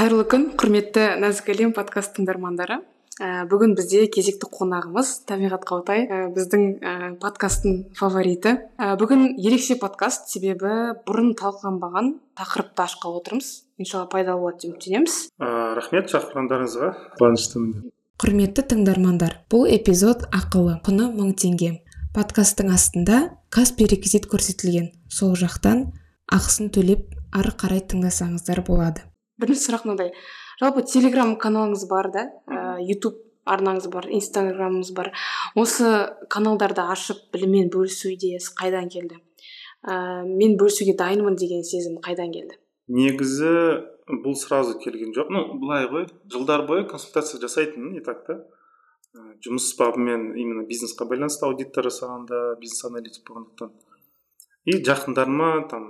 қайырлы күн құрметті нәзік әлем подкаст тыңдармандары. Ә, бүгін бізде кезекті қонағымыз табиғат қаутай ә, біздің ә, подкасттың фавориті. Ә, бүгін ерекше подкаст себебі бұрын талқыланбаған тақырыпты ашқалы отырмыз. Иншалла пайдалы болады деп үміттенеміз. Ә, рахмет шақырғандарыңызға. Қуаныштымын. Құрметті тыңдармандар бұл эпизод ақылы құны мың теңге. Подкасттың астында каспи реквизит көрсетілген. Сол жақтан ақысын төлеп ары қарай тыңдасаңыздар болады. Бірінші сұрақ мынадай жалпы телеграм каналыңыз бар да? Ә, ютуб арнаңыз бар инстаграмыңыз бар. осы каналдарды ашып біліммен бөлісу идеясы қайдан келді? Ә, мен бөлісуге дайынмын деген сезім қайдан келді? Негізі бұл сразу келген жоқ. Ну былай ғой жылдар бойы консультация жасайтынмын и так та? Жұмыс бабымен именно бизнесқа байланысты аудиттер жасағанда бизнес аналитик болғандықтан. И жақындарыма там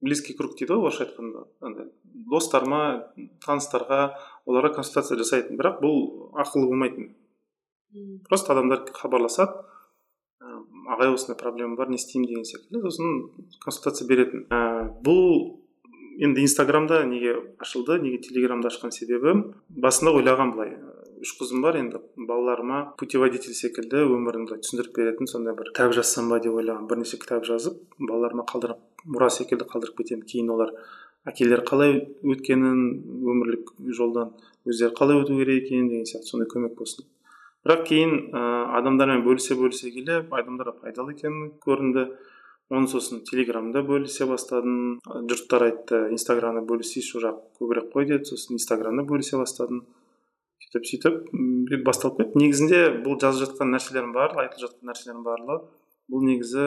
близкий круг дейді ғой орысша айтқанда. Андай достарыма таныстарға оларға консультация жасайтын. Бірақ бұл ақылы болмайтын. Просто адамдар хабарласады ағай осындай проблема бар не істеймін деген секілді сосын консультация беретін. Ә, бұл енді инстаграмда неге ашылды неге телеграмды ашқан себебім басында ойлағам былай үш қызым бар енді. Балаларыма путеводитель секілді өмірімді түсіндіріп беретін сондай бір кітап жазсам ба деп ойлағанмын бірнеше кітап жазып балаларыма қалдырып мұра секілді қалдырып кетемін. Кейін олар әкелері қалай өткенін өмірлік жолдан өздері қалай өту керек екенін деген сияқты сондай көмек болсын. Бірақ кейін ә, адамдармен бөлісе бөлісе келе адамдарға пайдалы екені көрінді. Оны сосын телеграмда бөлісе бастадым. Жұрттар айтты инстаграмда бөлісейші ол жақ көбірек қой деді. Сосын инстаграмда бөлісе бастадым сөйтіп сөйтіп басталып кетті негізінде бұл жазып жатқан нәрселердің барлығы айтылып жатқан нәрселердің барлығы бұл негізі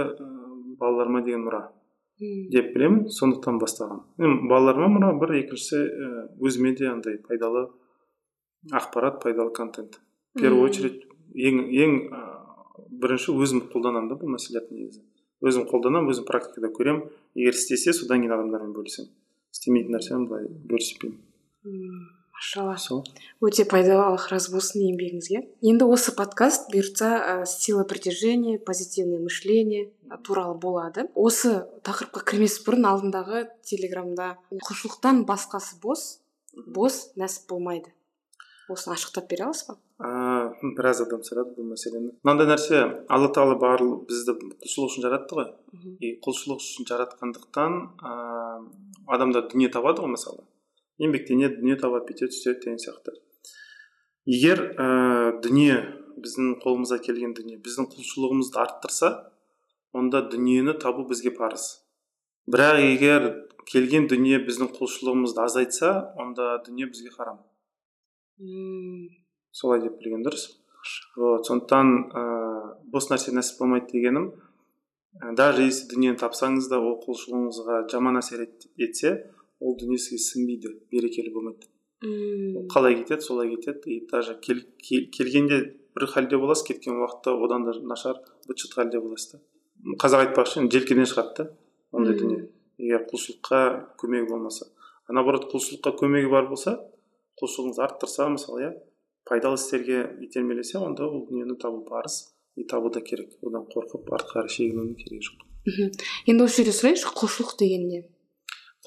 балаларыма деген мұра деп білемін сондықтан бастаған енді балаларыма мұра бір екіншісі өзіме де андай пайдалы ақпарат пайдалы контент в первую очередь ең ең бірінші өзім қолданамын да бұл мәселелерді негізі өзім қолданамын өзім практикада көремін егер істесе содан кейін адамдармен бөлісемін істемейтін нәрсені былай бөліспеймін машалла сол өте пайдалы аллах разы болсын еңбегіңізге енді осы подкаст бұйыртса ә, сила притяжения позитивное мышление туралы болады осы тақырыпқа кірмес бұрын алдындағы телеграмда құлшылықтан басқасы бос бос нәсіп болмайды осыны ашықтап бере аласыз ба? Ыыы біраз адам сұрады бұл мәселені. Мынандай нәрсе алла тағала барлық бізді құлшылық үшін жаратты ғой. И құлшылық үшін жаратқандықтан ыыы адамдар дүние табады ғой мысалы. Еңбектенеді дүние табады бүйтеді сөйтеді деген сияқты. Егер ә, дүние біздің қолымызға келген дүние біздің құлшылығымызды арттырса онда дүниені табу бізге парыз. Бірақ егер келген дүние біздің құлшылығымызды азайтса онда дүние бізге харам. Солай деп білген дұрыс. Вот сондықтан ыыы бос нәрсе нәсіп болмайды дегенім даже если дүниені тапсаңыз да ол құлшылығыңызға жаман әсер етсе ол дүние сізге сіңбейді берекелі болмайды мм қалай кетеді солай кетеді и даже кел, келгенде бір халде боласыз кеткен уақытта одан да нашар быт шыт халде боласыз да. Қазақ айтпақшы желкеден шығады да ондай дүние. Егер құлшылыққа көмегі болмаса. А наоборот құлшылыққа көмегі бар болса құлшылығыңызды арттырса мысалы иә пайдалы істерге итермелесе онда ол дүниені табу парыз и табу да керек. Одан қорқып артқа қарай шегінудің керегі жоқ. Мхм. Енді осы жерде сұрайыншы құлшылық деген не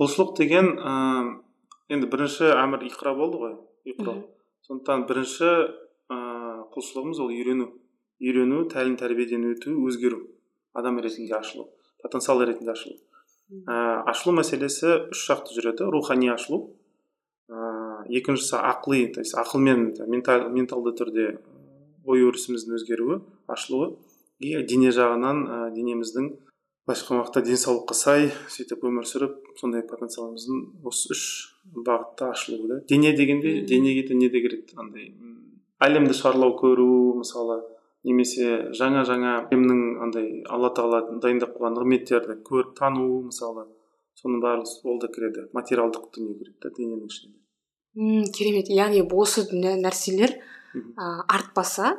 құлшылық деген ыыы енді бірінші әмір иқра болды ғой иқра. Сондықтан бірінші ыыы құлшылығымыз ол үйрену. Үйрену тәлім тәрбиеден өту өзгеру. Адам ретінде ашылу потенциал ретінде ашылу. Ә, ашылу мәселесі үш жақты жүреді. Рухани ашылу ыыы екіншісі ақли то есть ақылмен менталь, менталды түрде ой өрісіміздің өзгеруі ашылуы. И дене жағынан ә, денеміздің былайша айтқан уақытта денсаулыққа сай сөйтіп өмір сүріп сондай потенциалымыздың осы үш бағытта ашылуы да. Дене дегенде денеге де не де керек андай. Әлемді шарлау көру мысалы немесе жаңа жаңа әлемнің андай алла тағала дайындап қойған нығметтерді көріп тану мысалы соның барлығы ол да кіреді материалдық дүние кіреді да дененің ішіне мм керемет. Яғни осы нәрселер ә, артпаса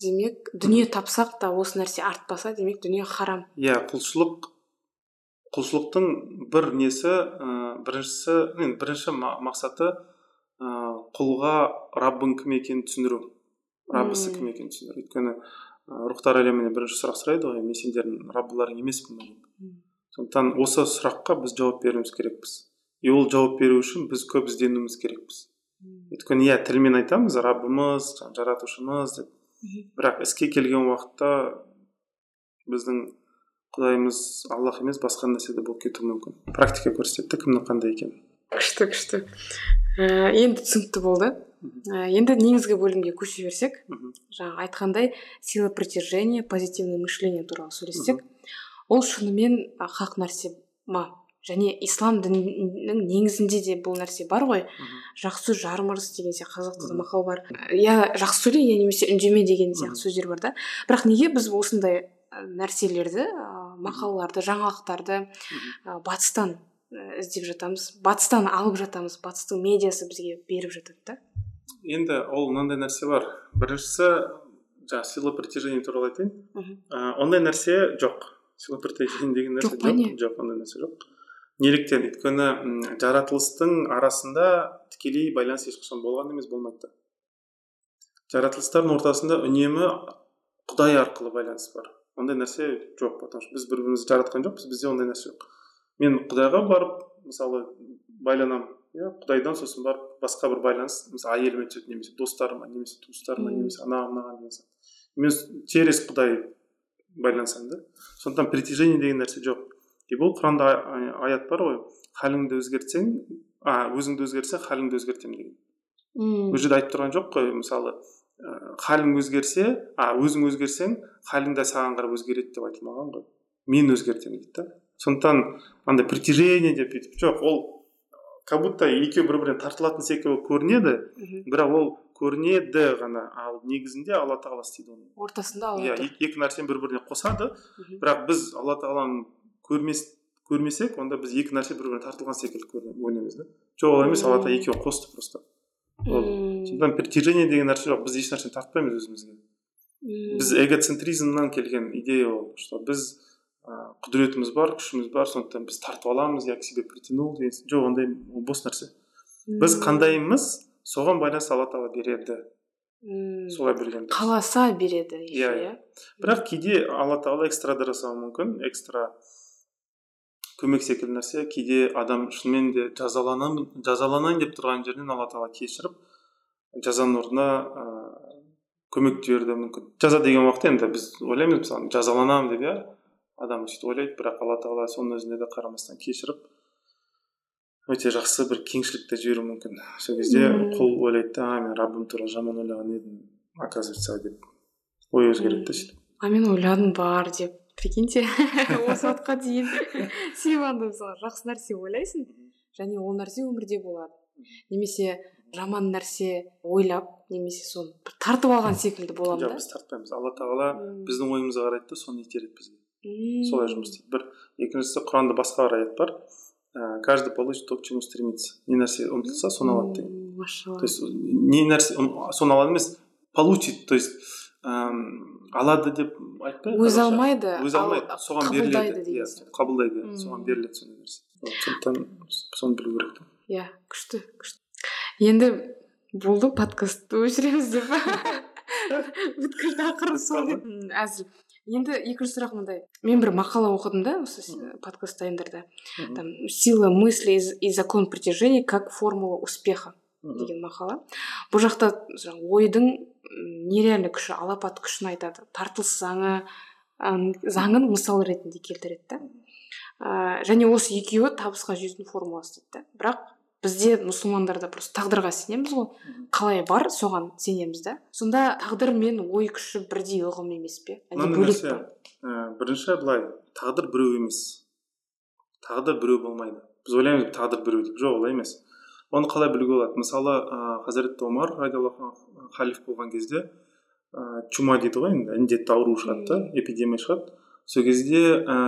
демек дүние тапсақ та осы нәрсе артпаса демек дүние харам. Иә құлшылық құлшылықтың бір несі ә, біріншісі енді бірінші мақсаты ә, құлға раббың кім екенін түсіндіру. Раббысы кім екенін түсіндіру. Өйткені ә, рухтар әлеміне бірінші сұрақ сұрайды ғой мен сендердің раббыларың емеспін деп сондықтан осы сұраққа біз жауап беруіміз керекпіз. И ол жауап беру үшін біз көп ізденуіміз керекпіз. Өйткені иә тілмен айтамыз раббымыз жаратушымыз деп. Бірақ іске келген уақытта біздің құдайымыз аллах емес басқа нәрсе де болып кетуі мүмкін. Практика көрсетеді кімнің қандай екенін. күшті күшті ә, енді түсінікті болды. Ә, енді негізгі бөлімге көше берсек жаңа айтқандай сила притяжения позитивное мышление туралы сөйлессек ол шынымен хақ нәрсе ма? Және ислам дінінің негізінде де бұл нәрсе бар ғой? Жақсы жармырыс деген сияқты қазақ тілінде мақал бар. Я жақсы сөйле я немесе үндеме деген сияқты сөздер бар да. Бірақ неге біз осындай нәрселерді мақалаларды жаңалықтарды батыстан іздеп жатамыз. Батыстан алып жатамыз. Батыстың медиасы бізге беріп жатады да. Енді ол мынандай нәрсе бар. Біріншісі жаңағы сила притяжения туралы айтайын. Ондай нәрсе жоқ. Сила притяжения деген нәрсе жоқ не? жоқ. Ондай нәрсе жоқ. Неліктен. Өйткені жаратылыстың арасында тікелей байланыс ешқашан болған емес болмайды да. Жаратылыстардың ортасында үнемі құдай арқылы байланыс бар. Ондай нәрсе жоқ потому что біз бір бірімізді жаратқан жоқпыз бізде ондай нәрсе жоқ мен құдайға барып мысалы байланамын иә құдайдан сосын барып басқа бір байланыс мысалы әйеліме түседі немесе достарыма немесе туыстарыма немесе анаған мынаған деген сияқты мен через құдай байланысамын да сондықтан притяжение деген нәрсе жоқ и бұл құранда аят бар ғой халіңді өзгертсең а өзіңді өзгертсең халіңді өзгертемін деген мм бұл жерде айтып тұрған жоқ қой мысалы халің өзгерсе а өзің өзгерсең халің де саған қарап өзгереді деп айтылмаған ғой. Мен өзгертемін дейді да. Сондықтан андай притяжение деп бүйтіп жоқ ол как будто екеуі бір біріне тартылатын секілді көрінеді бірақ ол көрінеді ғана. Ал негізінде алла тағала істейді оны. Ортасында алла иә екі нәрсені бір біріне қосады бірақ біз алла тағаланы көрмес көрмесек онда біз екі нәрсе бір біріне тартылған секілді көрінеміз да. Жоқ олай емес алла тағала екеуін қосты просто. Ол сондықтан притяжение деген нәрсе жоқ. Біз еш нәрсені тартпаймыз өзімізге. Біз эгоцентризмнан келген идея ол что біз ә, құдіретіміз бар күшіміз бар сондықтан біз тартып аламыз я к себе притянул деген жоқ ондай ол бос нәрсе. Біз қандаймыз соған байланысты алла тағала береді. Солай берген қаласа береді Иә, иә. Бірақ кейде алла тағала экстра да жасауы мүмкін экстра көмек секілді нәрсе. Кейде адам шынымен де жазаланамын жазаланайын деп тұрған жерінен алла тағала кешіріп жазаның орнына ыыы көмек жіберуі де мүмкін жаза деген уақытта енді біз ойлаймыз мысалы жазаланамын деп иә? Адам сөйтіп ойлайды бірақ алла тағала соның өзіне де қарамастан кешіріп өте жақсы бір кеңшілікті жіберуі мүмкін. Сол кезде құл ойлайды да а мен раббым туралы жаман ойлаған едім оказывается деп ой өзгереді да сөйтіп. А мен ойладым бар деп прикиньте осы уақытқа дейін сен мысалы жақсы нәрсе ойлайсың және ол нәрсе өмірде болады. Немесе жаман нәрсе ойлап немесе соны бір тартып алған секілді боламын жоқ да. біз тартпаймыз. Алла тағала біздің ойымызға қарайды да соны итереді бізге. Солай жұмыс істейді. Бір екіншісі құранда басқа бір аят бар. Ә, каждый получит то к чему стремится не нәрсе ұмтылса соны алады деген. Машалла. То есть не нәрсе соны алады емес получит. То есть әм, алады деп айтпай өзі алмайды өзі ал алмайды соған беріледі. иә қабылдайды. Соған беріледі сондай нәрсе. Сондықтан соны білу керек та иә күшті күшті. Енді болды подкастты өшіреміз деп. Бүткіл тақырып сол. әзіл. Енді екінші сұрақ мындай мен бір мақала оқыдым да осы подкаст дайындарда там сила мысли и- закон притяжения как формула успеха деген мақала. Бұл жақта ойдың м, нереально күші алапат күшін айтады. Тартылыс заңы заңын мысал ретінде келтіреді да. Және осы екеуі табысқа жетудің формуласы дейді да. Бірақ бізде мұсылмандарда просто тағдырға сенеміз ғой. Қалай бар соған сенеміз да. Сонда тағдыр мен ой күші бірдей ұғым емес пе? Әлде бөлек нәрсе ә, бірінші былай тағдыр біреу емес. Тағдыр біреу болмайды. Біз ойлаймыз тағдыр біреу деп. Жоқ олай емес. Оны қалай білуге болады? Мысалы ә, хазіреті омар радиаллаху халиф болған кезде ә, чума дейді ғой енді індетті ауру шығады да эпидемия шығады. Сол кезде ә,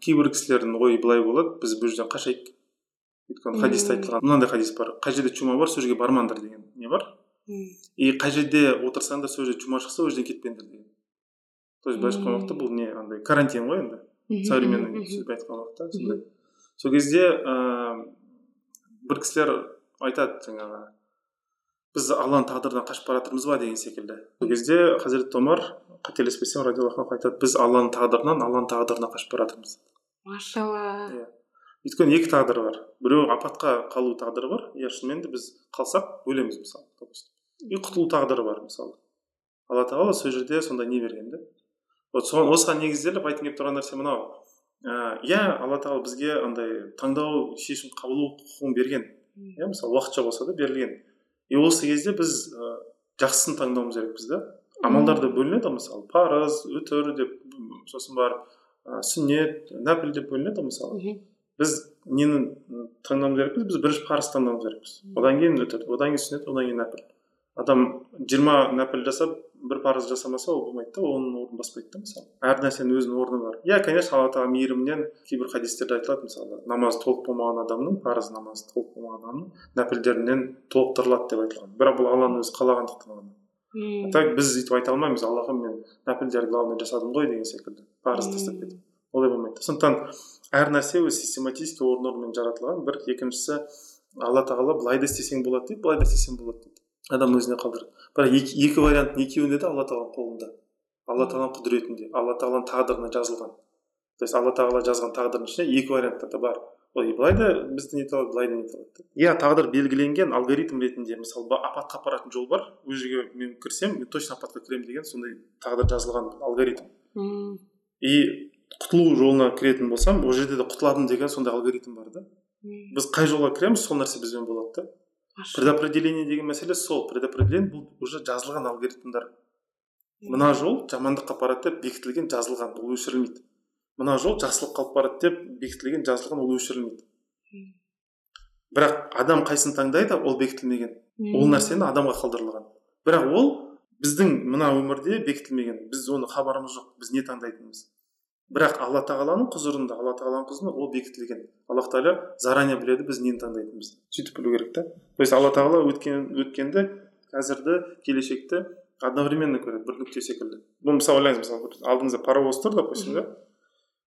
кейбір кісілердің ойы былай болады. Біз бұл жерден қашайық. Өйткені хадисте айтылған мынандай хадис бар? қай жерде чума бар сол жерге бармаңдар деген не бар? И қай жерде отырсаңдар сол жерде чума шықса ол жерден кетпеңдер деген. То есть былайша айтқан уақытта бұл не андай карантин ғой енді. Современный сөзбен айтқан уақытта сондай. Сол кезде ыыы бір кісілер айтады жаңағы біз алланың тағдырынан қашып бара жатырмыз ба? деген секілді. Сол кезде хазірет омар қателеспесем радиаллаху айтады біз алланың тағдырынан алланың тағдырына қашып бара жатырмыз машалла. Иә. Өйткені екі тағдыр бар. Біреу апатқа қалу тағдыры бар. Иә шынымен де біз қалсақ өлеміз мысалы и құтылу тағдыры бар мысалы. Алла тағала сол жерде сондай не берген да вот соған осыған негізделіп айтқым келіп тұрған нәрсе мынау. Иә алла тағала бізге андай таңдау шешім қабылдау құқығын берген. Иә мысалы уақытша болса да берілген. И осы кезде біз ә, жақсысын таңдауымыз керекпіз да амалдар да бөлінеді ғой мысалы парыз үтір деп сосын барып ә, сүннет нәпіл деп бөлінеді ғой мысалы біз нені таңдауымыз керекпіз біз бірінші парыз таңдауымыз керекпіз одан кейін үтір одан кейін сүннет одан кейін нәпіл адам жиырма нәпіл жасап бір парыз жасамаса ол болмайды да оның орнын баспайды да мысалы әр нәрсенің өзінің орны бар иә конечно алла тағала мейірімінен кейбір хадистерде айтылады мысалы намазы толық болмаған адамның парыз намазы толық болмаған адамның нәпілдерінен толықтырылады деп айтылған бірақ бұл алланың өзі қалағандықтан ғана так біз өйтіп айта алмаймыз аллаға мен нәпілдерді главный жасадым ғой деген секілді парыз тастап кетіп олай болмайды сондықтан әр нәрсе өзі систематически орын орнымен жаратылған. Бір екіншісі алла тағала былай да істесең болады дейді былай да істесең болады дейді. Адам өзіне қалдырады бірақ екі, екі варианттың екеуінде де алла тағаланың қолында. Алла тағаланың құдіретінде алла тағаланың тағдырына жазылған. То есть алла тағала жазған тағдырдың ішінде екі вариантта да бар. Ол былай да бізді нете алады былай да нете алады иә тағдыр белгіленген алгоритм ретінде мысалы апатқа апаратын жол бар. Ол жерге мен кірсем мен точно апатқа кіремін деген сондай тағдыр жазылған алгоритм. И құтылу жолына кіретін болсам ол жерде де құтыламын деген сондай алгоритм бар да. Біз қай жолға кіреміз сол нәрсе бізбен болады да. Предопределение деген мәселе сол. Предопределение бұл уже жазылған алгоритмдар. Мына жол жамандыққа апарады деп бекітілген жазылған ол өшірілмейді. Мына жол жақсылыққа алып барады деп бекітілген жазылған ол өшірілмейді. Бірақ адам қайсысын таңдайды ол бекітілмеген. Ол нәрсені адамға қалдырылған. Бірақ ол біздің мына өмірде бекітілмеген. Біз оны хабарымыз жоқ біз не таңдайтынымыз. Бірақ алла тағаланың құзырында алла тағаланың құзырында ол бекітілген. Аллах тағала заранее біледі біз нені таңдайтынымызды. Сөйтіп білу керек та то есть алла тағала өткен өткенді қазірді келешекті одновременно көреді бір нүкте секілді. Бұл мысалы ойлаңыз мысалы алдыңызда паровоз тұр допустим да?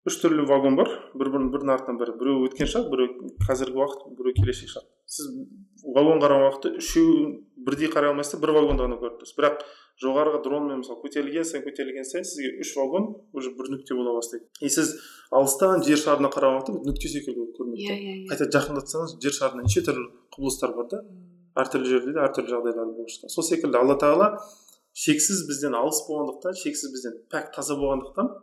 Үш түрлі вагон бар. Бір бірінің бірінің артынан бірі біреуі өткен шақ біреуі қазіргі уақыт біреуі келешек шақ сіз вагон қараған уақытта үшеуін бірдей қарай алмайсыз бір вагонды ғана көріп тұрсыз. Бірақ жоғарғы дронмен мысалы көтерілген сайын көтерілген сайын сізге үш вагон уже бір нүкте бола бастайды. И сіз алыстан жер шарына қараған уақытта нүкте секілді көрінеді. Иә иә қайта жақындатсаңыз жер шарында неше түрлі құбылыстар бар да? Әртүрлі жерде де әртүрлі жағдайлар болып жатқан сол секілді алла тағала шексіз бізден алыс болғандықтан шексіз бізден пәк таза болғандықтан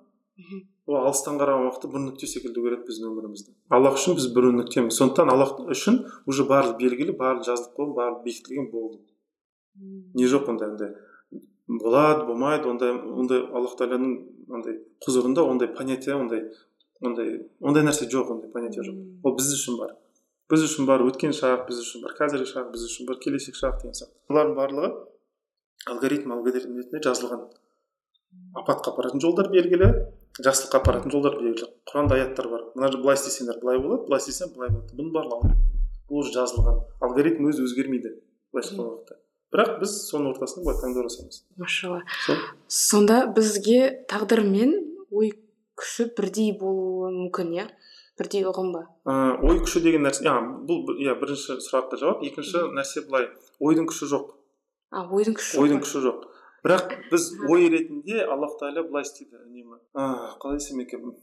ол алыстан қараған уақытта бір нүкте секілді көреді біздің өмірімізді. Аллах үшін біз бір нүктеміз. Сондықтан аллах үшін уже барлығы белгілі барлығы жазылып қойған барлығы бекітілген болды. Не жоқ ондай андай болады болмайды ондай ондай аллах тағаланың андай құзырында ондай понятие ондай ондай ондай нәрсе жоқ ондай понятие жоқ. Ол біз үшін бар. Біз үшін бар өткен шақ біз үшін бар қазіргі шақ біз үшін бар келешек шақ деген сияқты. Бұлардың барлығы алгоритм алгоритм ретінде жазылған. Апатқа апаратын жолдар белгілі. Жақсылыққа апаратын жолдар белгілі құранда аяттар бар. Мына былай істесеңдер былай болады былай істесең былай болады. Бұның барлығы бұл уже жазылған. Алгоритм өзі өзгермейді былайша айтқан уақытта бірақ біз соның ортасында былай таңдау жасаймыз. Машалла. Сонда бізге тағдыр мен ой күші бірдей болуы мүмкін иә? Бірдей ұғым ба? Ә, ой күші деген нәрсе бұл иә бірінші сұраққа жауап. Екінші нәрсе былай ойдың күші жоқ. А ойдың күші ойдың күші жоқ. Бірақ біз ой ретінде аллах тағала былай істейді үнемі. Қалай десем екен?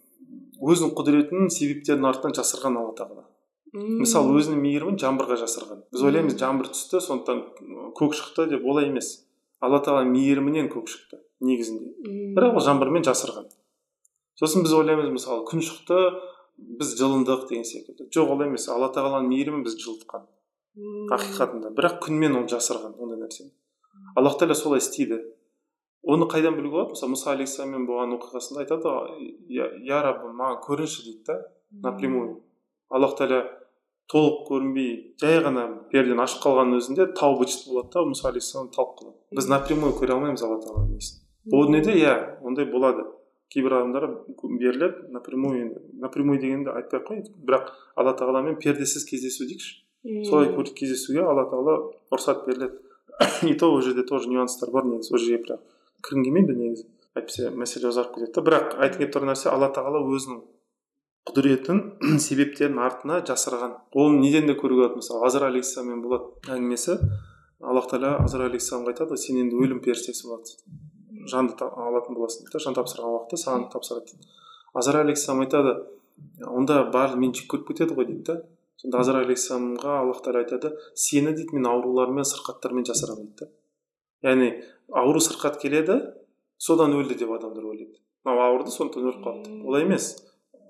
Өзінің құдіретін себептердің артынан жасырған алла тағала. Мысалы өзінің мейірімін жаңбырға жасырған. Біз ойлаймыз жаңбыр түсті сондықтан көк шықты деп олай емес. Алла тағала мейірімінен көк шықты негізінде. Бірақ ол жаңбырмен жасырған. Сосын біз ойлаймыз мысалы күн шықты біз жылындық деген секілді. Жоқ олай емес. Алла тағаланың мейірімі бізді жылытқан ақиқатында. Бірақ күнмен ол жасырған ондай нәрсені. Аллах тағала солай істейді. Оны қайдан білуге болады? Мысалы мұса алейхисаламмен болған оқиғасында айтады ғой я раббы маған көрінші дейді да напрямую. Аллах тағала толық көрінбей жай ғана пердені ашып қалғанның өзінде тау быт болады да мұса алейхисалам талып қалады біз напрямую көре алмаймыз алла тағаланың несін. Ол дүниеде иә ондай болады. Кейбір адамдар беріледі напрямую напрямую дегенді айтпай ақ қояйын. Бірақ алла тағаламен пердесіз кездесу дейікші. Солай кездесуге алла тағала рұқсат беріледі. и то ол жерде тоже нюанстар бар негізі ол жерге бірақ кіргім келмейді негізі әйтпесе мәселе ұзарып кетеді да бірақ айтқым келіп тұрған нәрсе алла тағала өзінің құдіретін себептерін артына жасырған. Оны неден де көруге болады? Мысалы азыр алейхисаламмен болады әңгімесі. Аллах тағала азыр алейхисаламға айтады сен енді өлім періштесі болады жанды алатын боласың дейді жан тапсырған уақытта саған тапсырады дейді. Азар алейхисалам айтады онда барлығы мені жек көріп кетеді ғой дейді да. Сонда азар алейхисаламға аллах тағала айтады сені дейді мен аурулармен сырқаттармен жасырамын дейді яғни ауру сырқат келеді содан өлді деп адамдар ойлайды. Мынау ауырды сондықтан өліп қалды. Олай емес.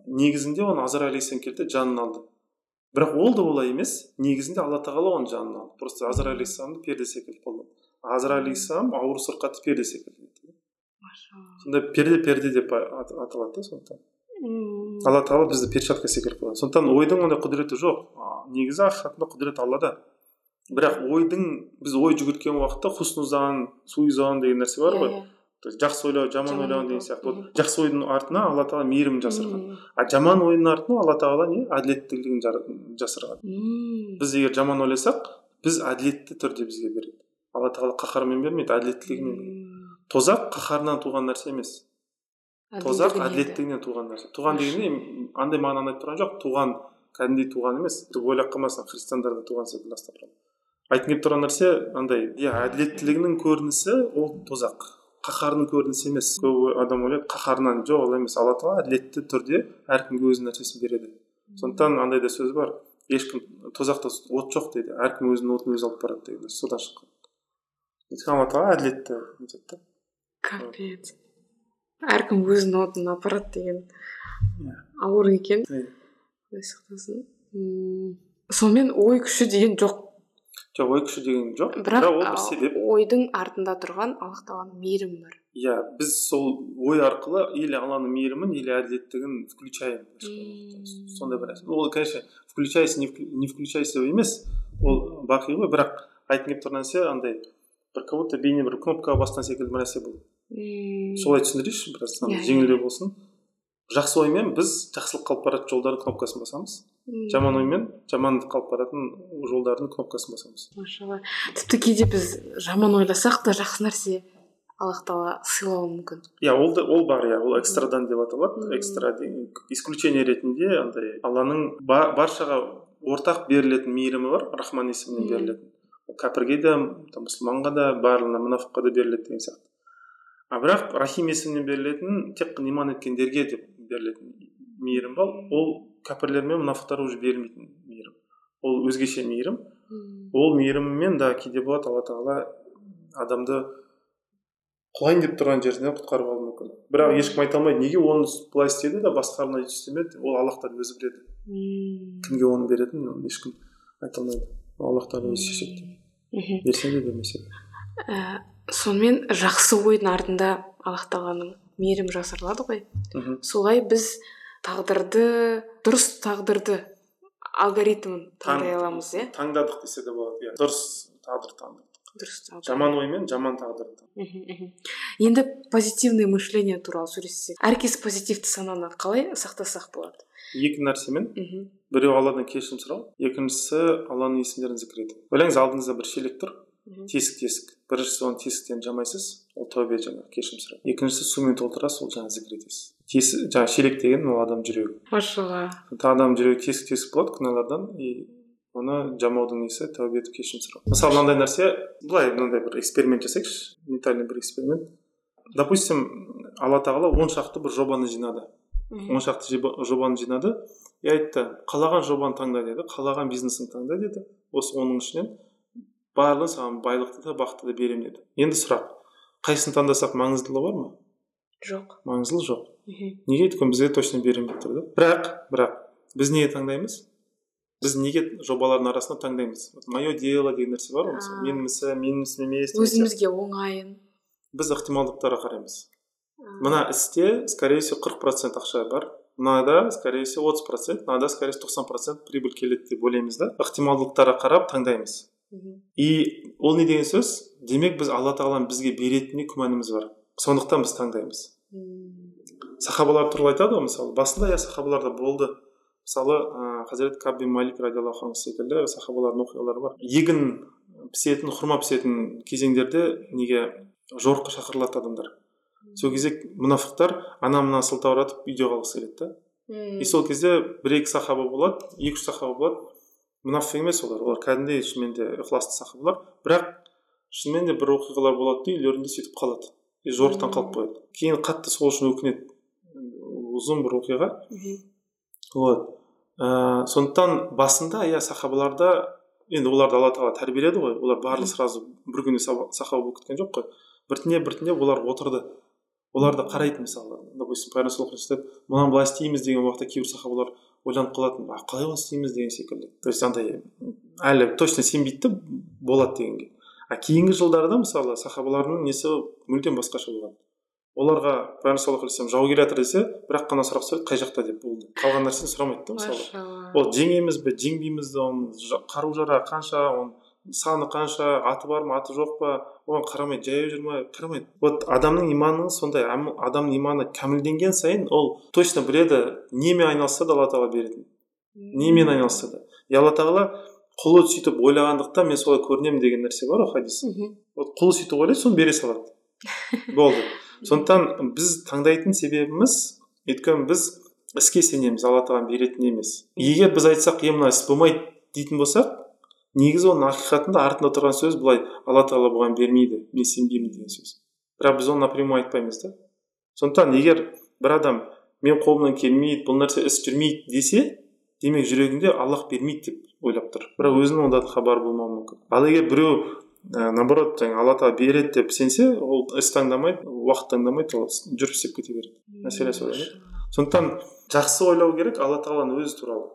Негізінде оны азар алейхисалам келді жанын алды. Бірақ ол да олай емес. Негізінде алла тағала оның жанын алды. Просто азар алейхисаламды перде секілді қолданды азар алейхисалам ауру сырқатты перде секілді сонда перде перде деп аталады да сондықтан. Алла тағала бізді перчатка секілді қылған сондықтан ойдың ондай құдіреті жоқ. Негізі ақиқатында құдірет аллада. Бірақ ойдың біз ой жүгірткен уақытта хуснузан суизан деген нәрсе бар ғой. То есть жақсы ойлау жаман ойлау деген сияқты. Вот жақсы ойдың артына алла тағала мейірімін жасырған. А жаман ойдың артына алла тағала не? Әділеттілігін жасырған. Біз егер жаман ойласақ біз әділетті түрде бізге береді. Алла тағала қаһармен бермейді әділеттілігімен тозақ қаһарынан туған нәрсе емес. Тозақ әділеттігінен туған нәрсе туған дегенде андай мағынаны айтып тұрған жоқ туған кәдімгідей туған емес ойлап қалмасын христиандарда туған секілді айтқым келіп тұрған нәрсе андай иә әділеттілігінің көрінісі ол тозақ қаһарының көрінісі емес көп адам ойлайды қаһарынан жоқ олай емес алла тағала әділетті түрде әркімге өзінің нәрсесін береді сондықтан андай да сөз бар ешкім тозақта от жоқ дейді әркім өзінің отын өзі алып барады деген содан шыққан өйткені алла тағала әділетті нетеді да капец әркім өзінің отын апарады деген иә. ауыр екен. Құдай сақтасын? Сонымен ой күші деген жоқ. Жоқ ой күші деген жоқ. Бірақ ол бір себеп. ойдың артында тұрған аллах тағаланың мейірімі бар. Иә біз сол ой арқылы или алланың мейірімін или әділеттігін включаем. Сондай бір ол конечно включайся не включайся емес. Ол бақи ғой бірақ айтқым келіп тұрған нәрсе андай бір как будто бейне бір кнопкаға басқан секілді бір нәрсе бұл. Солай түсіндірейікші біраз иә, жеңілдеу иә. болсын. Жақсы оймен біз жақсылыққа алып баратын жолдардың кнопкасын басамыз. Жаман оймен жамандыққа алып баратын жолдардың кнопкасын басамыз. Машалла. Тіпті кейде біз жаман ойласақ та жақсы нәрсе аллах тағала сыйлауы мүмкін. Иә ол да ол бар иә. Ол экстрадан деп аталады. Экстра деген исключение ретінде андай алланың баршаға ортақ берілетін мейірімі бар рахман есімінен берілетін. Кәпірге де мұсылманға да барлығына мұнафыққа да беріледі деген сияқты. А бірақ рахим есімінен берілетін тек қана иман еткендерге деп берілетін мейірім бар. Ол кәпірлер мен мұнафықтарға уже берілмейтін мейірім. Ол өзгеше мейірім. Ол мейіріммен да кейде болады алла тағала адамды құлайын деп тұрған жерінен құтқарып алуы мүмкін. Бірақ ешкім айта алмайды неге оны былай істеді да басқаларына істемеді ол аллах тағала өзі біледі. Кімге оны беретінін ешкім айта алмайды. Аллах тағала өзі шешеді. Берсе де бермесе де. Ә, сонымен жақсы ойдың артында аллах тағаланың мейірімі жасырылады ғой. Солай біз тағдырды дұрыс тағдырды алгоритмін таңдай аламыз иә? таңдадық десе де болады иә. Дұрыс тағдыр таңдадық. Дұрыс тағдыр. Жаман оймен жаман тағдырды енді позитивный мышление туралы сөйлессек. Әркез позитивті сананы қалай сақтасақ болады? Екі нәрсемен. Біреу алладан кешірім сұрау екіншісі алланың есімдерін зікір ету. Ойлаңыз алдыңызда бір шелек тұр. Тесік тесік. Біріншісі оны тесіктен жамайсыз ол тәубе жаңағы кешірім сұрау екіншісі сумен толтырасыз ол жаңағы зікір етесіз тесік жаңағы шелек деген ол адам жүрегі. Машалла. Адам жүрегі тесік тесік болады күнәлардан и оны жамаудың несі тәубе етіп кешірім сұрау. Мысалы мынандай нәрсе былай мынандай бір эксперимент жасайықшы ментальный бір эксперимент. Допустим алла тағала он шақты бір жобаны жинады. Он шақты жобаны жинады и айтты қалаған жобаны таңда деді қалаған бизнесіңді таңда деді. Осы оның ішінен барлығы саған байлықты да бақытты да беремін деді. Енді сұрақ қайсысын таңдасақ маңыздылығы бар ма? Жоқ. Маңыздылығы жоқ. Неге өйткені бізге точно беремін деп тұр да? Бірақ? Бірақ біз неге таңдаймыз? Біз неге жобалардың арасында таңдаймыз? Мое дело деген нәрсе бар ғой мысалы. Менің ісі менің ісім емес өзімізге оңайын. Біз ықтималдықтарға қараймыз. Мына істе скорее всего қырық процент ақша бар. Мынада скорее всего отыз процент мынада скорее всего тоқсан процент прибыль келеді деп ойлаймыз да. Ықтималдықтарға қарап таңдаймыз. И ол не деген сөз? Демек біз алла тағаланың бізге беретініне күмәніміз бар. Сондықтан біз таңдаймыз. Сахабалар туралы айтады ғой мысалы. Басында иә сахабаларда болды. Мысалы ыыы хазірет каб малик радиаллаху анху секілді сахабалардың оқиғалары бар. Егін пісетін хұрма пісетін кезеңдерде неге жорыққа шақырылады адамдар? Сол кезде мұнафықтар ана мына сылтауратып үйде қалғысы келеді да и сол кезде бір екі сахаба болады екі үш сахаба болады. Мұнафик емес олар олар кәдімгідей шынымен де ықыласты сахабалар бірақ шынымен де бір оқиғалар болады да үйлерінде сөйтіп қалады и жорықтан қалып қояды кейін қатты сол үшін өкінеді ұзын бір оқиға вот ә, сондықтан басында иә сахабаларда енді оларды алла тағала тәрбиеледі ғой олар барлығы сразу бір күнде сахаба болып кеткен жоқ қой біртіндеп біртіндеп олар отырды оларды қарайды мысалы допустим пайғамбар мынаны былай істейміз деген уақытта кейбір сахабалар ойланып қалатын. А қалай оны істейміз деген секілді. То есть андай әлі точно сенбейді да болады дегенге а кейінгі жылдарда мысалы сахабалардың несі мүлдем басқаша болған? Оларға пайғамбар саллаллаху алейхи вассалам жау келе жатыр десе бір ақ қана сұрақ сұрайды қай жақта? деп болды. Қалған нәрсені сұрамайды да мысалы. Ол жеңеміз бе жеңбейміз бе оның қару жарағы қанша оның саны қанша аты бар ма аты жоқ па оған қарамайды жаяу жүр ма қарамайды вот адамның иманы сондай адамның иманы кәмілденген сайын ол точно біледі немен айналысса да алла тағала беретін немен айналысса да. И алла тағала құлы сөйтіп ойлағандықтан мен солай көрінемін деген нәрсе бар ғой хадис вот құлы сөйтіп ойлайды соны бере салады. Болды. Сондықтан біз таңдайтын себебіміз өйткені біз іске сенеміз алла тағала беретін емес. Егер біз айтсақ е мына іс болмайды дейтін болсақ негізі оның ақиқатында артында тұрған сөз былай алла тағала бұған бермейді мен сенбеймін деген сөз. Бірақ біз оны напрямую айтпаймыз да. Сондықтан егер бір адам мен қолымнан келмейді бұл нәрсе іс жүрмейді десе демек жүрегінде аллах бермейді деп ойлап тұр. Бірақ өзінің онда хабары болмауы мүмкін. Ал егер біреу ә, наоборот жаңағы алла тағала береді деп сенсе ол іс таңдамайды уақыт таңдамайды ол жүріп істеп кете береді. Мәселе солай сондықтан жақсы ойлау керек алла тағаланың өзі туралы.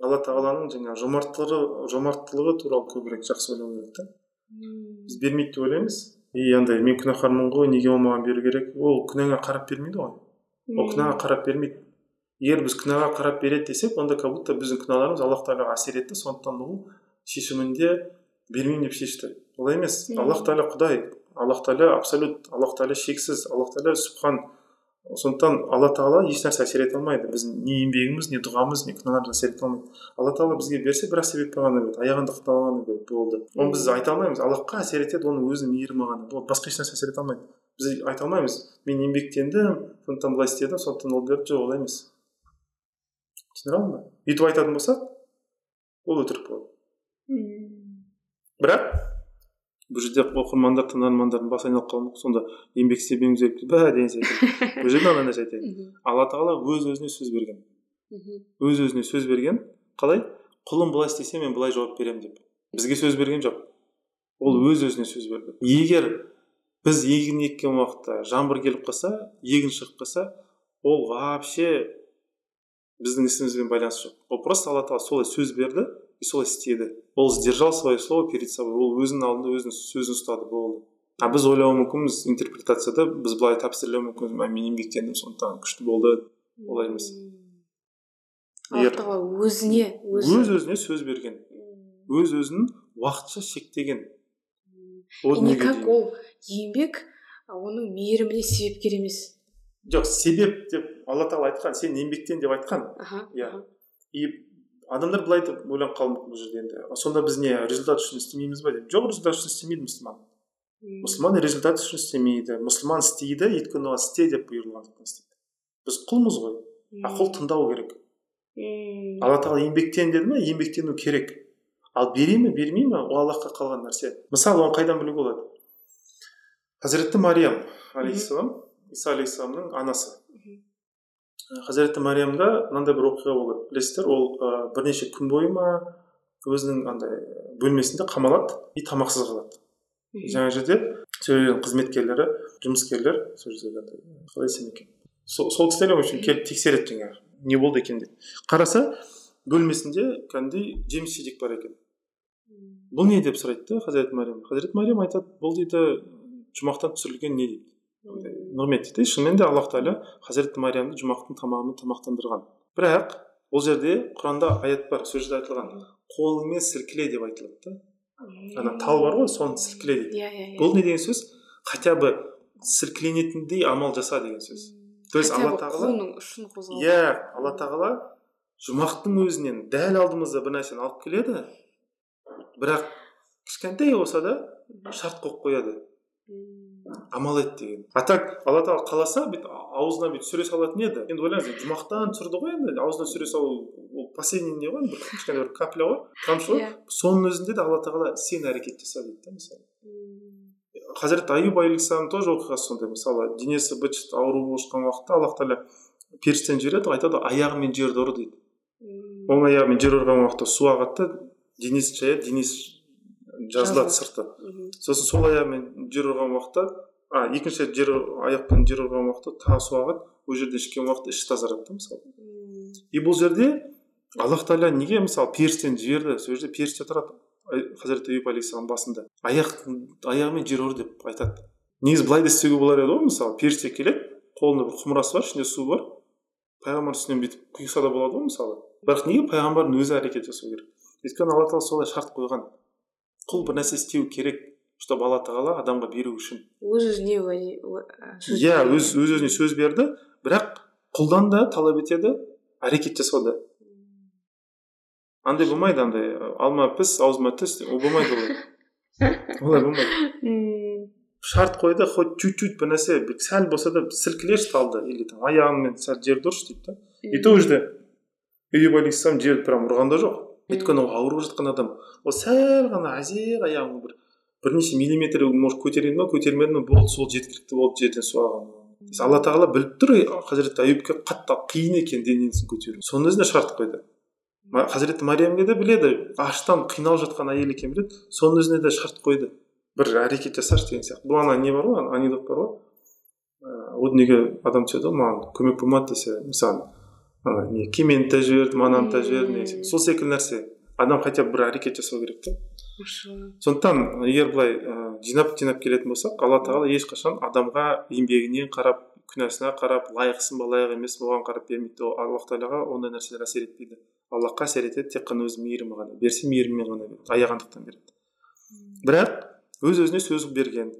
Алла тағаланың жаңағы жомарттылығы жомарттылығы туралы көбірек жақсы ойлау керек та біз бермейді деп ойлаймыз. И андай мен күнәһармын ғой неге ол маған беру керек? Ол күнәңа қарап бермейді ғой. Ол күнәға қарап бермейді. Егер біз күнәға қарап береді десек онда как будто біздің күнәларымыз аллах тағалаға әсер етті сондықтан ол шешімінде бермеймін деп шешті. Олай емес. Аллах тағала құдай. Аллах тағала абсолют. Аллах тағала шексіз. Аллах тағала субхан сондықтан алла тағала ешнәрсе әсер ете алмайды. Біздің не еңбегіміз не дұғамыз не күнәларымыз әсер ете алмайды. Алла тағала бізге берсе бір ақ себеппен ғана береді аяғында ғана береді болды. Оны біз айта алмаймыз. Аллахқа әсер етеді оның өзінің мейірімі ғана басқа ешнәрсе әсер ете алмайды. Біз айта алмаймыз. Мен еңбектендім сондықтан былай істедім сондықтан ол берді жоқ олай емес. Түсіндіре алдым ба? Бүйтіп айтатын болсақ ол өтірік болады. Бірақ бұл жерде оқырмандар тыңдармандардың басы айналып қалуы мүмкін. Сонда еңбек істемеңіз керек бә деген секілді бұл жерде ана нәрсе айтайын алла тағала өз өзіне сөз берген. Өз өзіне сөз берген. Қалай? Құлым былай істесе мен былай жауап беремін деп. Бізге сөз берген жоқ. Ол өз өзіне сөз берді. Егер біз егін еккен уақытта жаңбыр келіп қалса егін шығып қалса ол вообще біздің ісімізбен байланысы жоқ. Ол просто алла тағала солай сөз берді. И солай істеді ол сдержал свое слово перед собой ол өзінің алдында өзінің сөзін ұстады болды а біз ойлауы мүмкінбіз интерпретацияда біз былай тәпсірлеуі мүмкінбіз мен еңбектендім сондықтан күшті болды олай емес. Өзіне өз өзіне сөз берген өз өзін уақытша шектеген. И как ол еңбек оның мейіріміне себепкер емес. Жоқ себеп деп алла тағала айтқан сен еңбектен деп айтқан. Иә. и адамдар былай деп ойланып қалуы мүмкін бұл жерде енді. Сонда біз не результат үшін істемейміз ба деп? Жоқ результат үшін істемейді мұсылман. Мұсылман результат үшін істемейді? Мұсылман істейді өйткені оған істе деп бұйырылғандықтан істейді біз құлмыз ғой. А құл тыңдау керек. Алла тағала еңбектен деді ма еңбектену керек. Ал бере ме бермей ме ол аллахқа қалған нәрсе. Мысалы оны қайдан білуге болады? Хазіреті мариям алейхисалам иса алейхисаламның анасы. Хазіреті мариямда мынандай бір оқиға болады білесіздер ол ә, бірнеше күн бойы ма өзінің андай бөлмесінде қамалады и тамақсыз қалады. Жаңа жерде сол жердің қызметкерлері жұмыскерлер сол жерде қалай десем екен? Сол, сол кісілер в общем келіп тексереді жаңағы не болды екен деп. Қараса бөлмесінде кәдімгідей жеміс жидек бар екен. Бұл не? деп сұрайды да хазіреті мариям хазіреті мариям айтады бұл дейді жұмақтан түсірілген не? дейді. Нығмет дейді шынымен де аллах тағала хазіреті мариямды жұмақтың тамағымен тамақтандырған. Бірақ ол жерде құранда аят бар сол жерде айтылған. Қолыңмен сілкіле деп айтылады да. Ана тал бар ғой соны сілкіле дейді. Иә иә бұл не деген сөз? Хотя бы сілкіленетіндей амал жаса деген сөз. То есть алла тағала иә алла тағала жұмақтың өзінен дәл алдымызда бір нәрсені алып келеді. Бірақ кішкентай болса да шарт қойып қояды. Амал ет деген а так алла тағала қаласа бүйтіп аузына бүйтіп сүре салатын еді? Енді ойлаңыз жұмақтан түсірді ғой енді аузына сүре салу ол последний не ғой бір кішкене бір капля ғой тамшы ғой. Иә. соның өзінде де алла тағала сен әрекет жаса дейді да мысалы. Хазірет аюб алейхисалам тоже оқиғасы сондай мысалы денесі быт ауру болып жатқан уақытта аллах тағала періштені жібереді ғой айтады ғой аяғымен жерді ұр дейді. Оң аяғымен жер ұрған уақытта су ағады да денесін шаяды денесі жазылады сырты. Сосын сол аяғымен жер ұрған уақытта а екінші жер аяқпен жер ұрған уақытта тағы су ағады ол жерден ішкен уақытта іші тазарады да мысалы. И бұл жерде аллах тағала неге мысалы періштені жіберді? Сол жерде періште тұрады. Хазіреті аюб алейхисалам басында. Аяқ аяғымен жер ұр деп айтады. Негізі былай да істеуге болар еді ғой мысалы. Періште келеді қолында бір құмырасы бар ішінде су бар. Пайғамбар үстінен бүйтіп құйса да болады ғой мысалы. Бірақ неге пайғамбардың өзі әрекет жасау керек? Өйткені алла тағала солай шарт қойған. Құл бір нәрсе істеу керек чтобы алла тағала адамға беру үшін. Өз өзіне иә өз өз өзіне сөз берді бірақ құлдан да талап етеді әрекет жасауды. Андай болмайды андай алма піс аузыма түс ол болмайды олай. Олай болмайды. Шарт қойды хоть чуть чуть бір нәрсе сәл болса да сілкілеші талды или там аяғыңмен сәл жерді ұршы дейді да. И то жерде аюб алейхисалам жерді прям ұрған да жоқ. Өйткені ол ауырып жатқан адам ол сәл ғана әзер аяғын бір бірнеше миллиметр может көтерген ба көтермеді ма болды сол жеткілікті болды жерден су алған алла тағала біліп тұр хазіреті аюбке қатты қиын екен денесін көтеру. Соның өзіне шарт қойды. Хазіреті мариямге де біледі аштан қиналып жатқан әйел екенін біледі соның өзіне де шарт қойды. Бір әрекет жасашы деген сияқты. Бұл ана не бар ғой анекдот бар ғой? О дүниеге адам түседі ғой маған көмек болмады десе мысалы ана не кемені да жібердім ананы да жібердім сол секілді нәрсе. Адам хотя бы бір әрекет жасау керек та. Сондықтан егер былай ә, жинап жинап келетін болсақ алла тағала ешқашан адамға еңбегіне қарап күнәсіне қарап лайықсың ба лайық емес оған қарап бермейді. Аллах тағалаға ондай нәрселер әсер етпейді. Аллахқа әсер етеді тек қана өз мейірімі ғана берсе мейіріммен ғана аяғандықтан береді. Бірақ өз өзіне сөз берген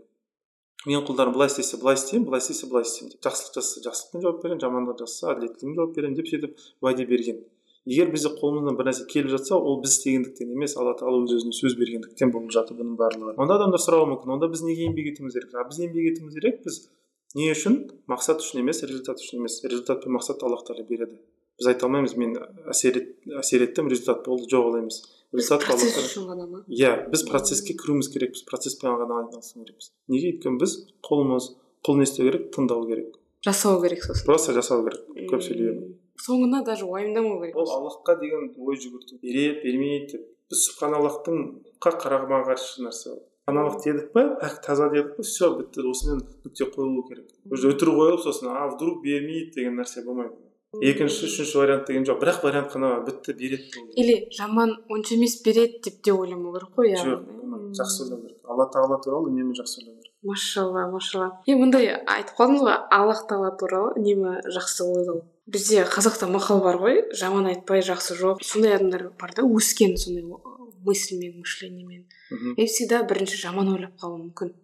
менің құлдарым былай істесе былай істеймін былай істесе былай істеймін деп жақсылық жасаса жақсылықпен жауап беремін жамандық жасаса әділеттілікпен жауап беремін деп сөйтіп уәде берген. Егер бізде қолымыздан бір нәрсе келіп жатса ол біз істегендіктен емес алла тағала өз өзіне сөз бергендіктен болып жатыр бұның барлығы. Онда адамдар сұрауы мүмкін онда біз неге еңбек етуіміз керек? А біз еңбек етуіміз керекпіз не үшін? Мақсат үшін емес результат үшін емес. Результат пен мақсатты аллах тағала береді. Біз айта алмаймыз мен әсер еттім результат болды жоқ олай емес. Процесс үшін ғана ма. Иә біз процесске кіруіміз керекпіз процесспен ғана айналысу керекпіз неге өйткені біз құлмыз құл не істеу керек тыңдау керек жасау керек сосын просто жасау керек көп сөйлей бермей соңына даже уайымдамау керек ол аллахқа деген ой жүгірту береді бермейді деп біз субханаллахтыңға қарама қарсы нәрсе ол субханаллах дедік па пәк таза дедік па все бітті осымен нүкте қойылу керек уже өтірік қойылып сосын а вдруг бермейді деген нәрсе болмайды екінші үшінші вариант деген жоқ. Бір ақ вариант қана бітті береді или жаман онша емес береді деп те ойламау керек қой иә жоқ жақсы ойлау керек. Алла тағала туралы үнемі жақсы ойлау керек. Машалла машалла. Е мындай айтып қалдыңыз ғой аллах тағала туралы үнемі жақсы ойлау. Бізде қазақта мақал бар ғой. Жаман айтпай жақсы жоқ сондай адамдар бар да өскен сондай мысльмен мышлениемен и всегда бірінші жаман ойлап қалуы мүмкін.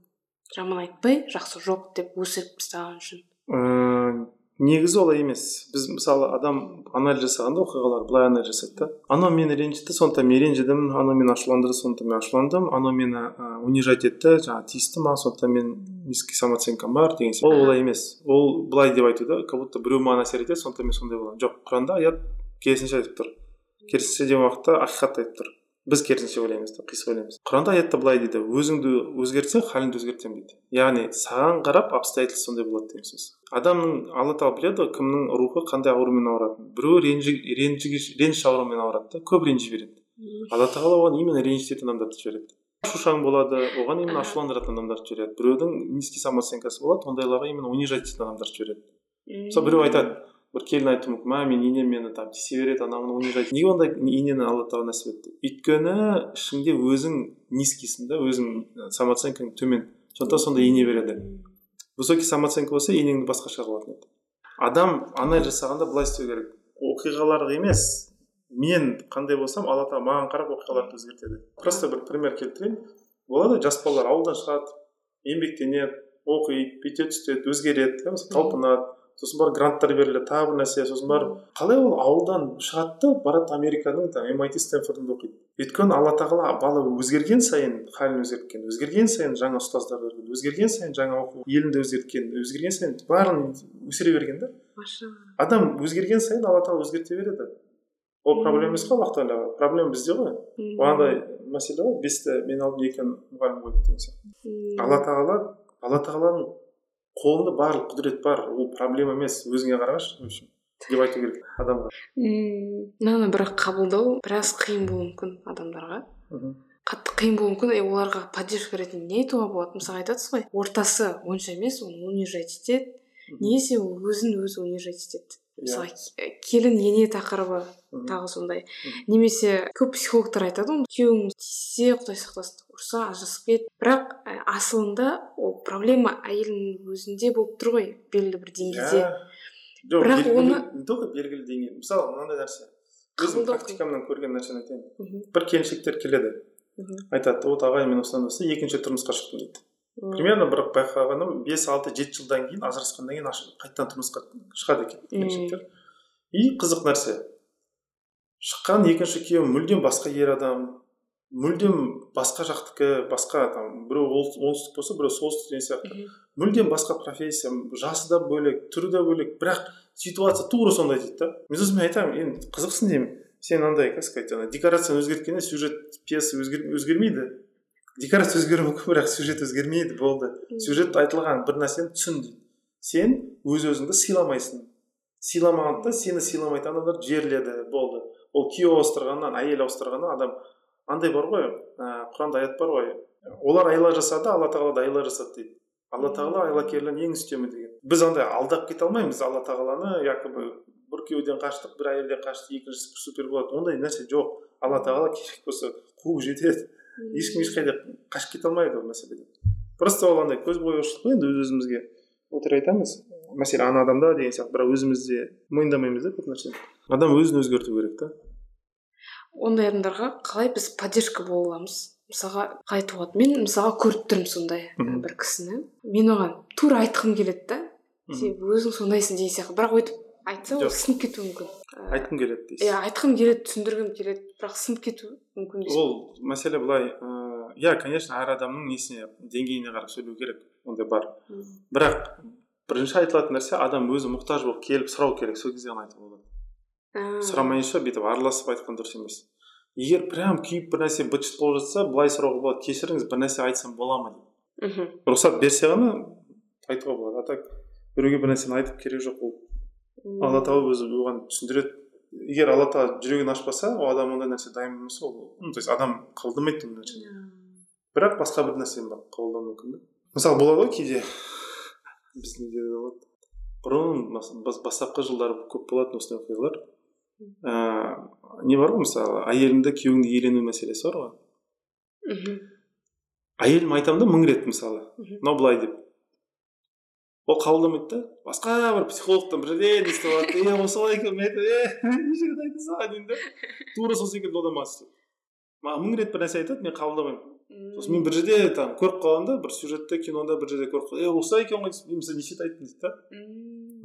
Жаман айтпай жақсы жоқ деп өсіріп тастаған үшін. Негізі олай емес. Біз мысалы адам анализ жасағанда оқиғалар былай анализ жасайды да. Анау мені ренжітті сондықтан мен ренжідім анау мені ашуландырды сондықтан мен ашуландым анау мені унижать етті жаңағы тиісті маған сондықтан мен низкий самооценкам бар деген сияқты ол олай емес. Ол былай деп айту да как будто біреу маған әсер етеді сондықтан мен сондай боламын. Жоқ құранда аят керісінше айтып тұр. Керісінше деген уақытта ақиқатты айтып тұр. Біз керісінше ойлаймыз да қисық ойлаймыз. Құранда аятта былай дейді өзіңді өзгертсең халіңді өзгертемін дейді. Яғни саған қарап обстоятельства сондай болады деген сөз адамның алла тағала біледі ғой кімнің рухы қандай аурумен ауыратынын біреу реніш ауруымен ауырады да көп ренжи береді. Алла тағала оған именно ренжітетін адамдарды жібереді. Шушаң болады оған именно ашуландыратын адамдарды жібереді. Біреудің низкий самооценкасы болады ондайларға именно унижать ететін адамдарды жібереді. Мысалы біреу айтады бір келін айтуы мүмкін мә менің енем мені там тиісе береді анау мынау унижать неге ондай енені алла тағала нәсіп етті? Өйткені ішіңде өзің низкийсің да өзің самооценкаң төмен. Сондықтан сондай ене береді. Высокий самооценка болса енеңді басқаша қылатын еді. Адам анализ жасағанда былай істеу керек. Оқиғаларға емес мен қандай болсам алла тағала маған қарап оқиғаларды өзгертеді. Просто бір пример келтірейін. Болады жас балалар ауылдан шығады еңбектенеді оқиды бүйтеді сөйтеді өзгереді талпынады. Сосын барып гранттар беріледі тағы бір нәрсе. Сосын барып қалай ол ауылдан шығады да барады американың там MIT стэнфордында оқиды. Өйткені алла тағала бала өзгерген сайын халін өзгерткен өзгерген сайын жаңа ұстаздар берген өзгерген сайын жаңа оқу елінде өзгерткен өзгерген сайын бәрін өсіре берген да. Адам өзгерген сайын алла тағала өзгерте береді. Ол проблема емес қой аллах тағалаға проблема бізде ғой. Бағандай мәселе ғой. Бесті мен алдым екі мұғалім қойды деген сияқты. Алла тағала алла тағаланың қолында барлық құдірет бар ол проблема емес өзіңе қарашы в общем деп айту керек адамға. Мм мынаны бірақ қабылдау біраз қиын болуы мүмкін адамдарға. Мхм. қатты қиын болуы мүмкін и оларға поддержка ретінде не айтуға болады? Мысалы айтасыз ғой ортасы онша емес оны унижать етеді. Немесе ол өзін өзі унижать етеді? Мысалы ке- келін ене тақырыбы тағы сондай. Немесе көп психологтар айтады ғой күйеуің тиіссе құдай сақтасын ұрса ажырасып кет. Бірақ ә, асылында ол проблема әйелдің өзінде болып тұр ғой белгілі бір деңгейде. Иә жоқ Бірақ оны- не только белгілі деңгей мысалы мынандай нәрсе. Өзім практикамнан көрген нәрсені айтайын. Бір келіншектер келеді мхм, айтады вот ағай мен осыдан осылай екінші тұрмысқа шықтым дейді. Примерно бір байқағаным бес алты жеті жылдан кейін ажырасқаннан кейін қайтадан тұрмысқа шығады екен келіншектер и қызық нәрсе. Шыққан екінші күйеуі мүлдем басқа ер адам мүлдем басқа жақтікі басқа там біреу оңтүстік болса біреу солтүстік деген сияқты. Мүлдем басқа профессия жасы да бөлек түрі де бөлек бірақ ситуация тура сондай дейді да. Мен сосын мен айтамын енді қызықсың деймін сен андай как сказать ана декорацияны өзгерткенде сюжет пьеса өзгер, өзгермейді декорация өзгеруі мүмкін бірақ сюжет өзгермейді болды. Сюжет айтылған бір нәрсені түсін дейді. Сен өз өзіңді сыйламайсың. Сыйламағандықтан сені сыйламайтын адамдар жерледі болды. Ол күйеу ауыстырғаннан әйел ауыстырғаннан адам андай бар ғой ә, құранда аят бар ғой. Олар айла жасады алла тағала да айла жасады дейді. Алла тағала айлакерлердің ең үстемі деген. Біз андай алдап кете алмаймыз алла тағаланы якобы бір күйеуден қаштық бір әйелден қашты екіншісі супер болады. Ондай нәрсе жоқ. Алла тағала керек болса қуып жетеді. Ешкім ешқайда қашып кете алмайды ол мәселеден просто ол андай көзбояушылық қой енді өз өзімізге. Өтірік айтамыз мәселе ана адамда деген сияқты бірақ өзімізде мойындамаймыз да көп нәрсені. Адам өзін өзгерту керек та. Ондай адамдарға қалай біз поддержка бола аламыз? Мысалға қалай айтуға болады мен мысалға көріп тұрмын сондай бір кісіні. Мен оған тура айтқым келеді да. Сен өзің сондайсың деген сияқты. Бірақ өйтіп айтса ол сынып кетуі мүмкін. Ә, айтқым келеді дейсіз. иә айтқым келеді түсіндіргім келеді бірақ сынып кетуі мүмкін ол мәселе былай ыыы иә конечно әр адамның несіне деңгейіне қарап сөйлеу керек ондай бар. Бірақ бірінші айтылатын нәрсе адам өзі мұқтаж болып келіп сұрау керек сол кезде ғана айтуға болады. А, сұрамайынша бүйтіп араласып айтқан дұрыс емес. Егер прям күйіп бір нәрсе быт шыт болып жатса былай сұрауға болады кешіріңіз бір нәрсе айтсам бола ма деп. Мхм. рұқсат берсе ғана айтуға болады. А так біреуге бір нәрсені айтып керек жоқ ол. Алла тағала өзі оған түсіндіреді. Егер алла тағала жүрегін ашпаса ол адам ондай нәрсе дайын болмаса ол. Ну, то есть адам қабылдамайды ондай нәрсені. Бірақ басқа бір нәрсені бар қабылдау мүмкін да мысалы болады ғой кейде. Біздің де болады? Бұрын бас- бас- бастапқы жылдары көп болатын осындай оқиғалар. Ыыы не бар ғой мысалы әйеліңді күйеуіңді иелену мәселесі бар ғой. Мхм. әйелім айтамын да мың рет мысалы. Мынау былай деп. Ол қабылдамайды да басқа бір психологтан бір жерден естіп алады е осылай екен мен айтамын е неше рет деймін да тура сол секілді одан маған істейді маған мың рет бір нәрсе айтады мен қабылдамаймын сосын мен бір жерде там көріп қаламын да бір сюжетте кинода бір жерде көріп қаламын е осылай екен ғой деймін сіз неше рет айттың дейді да.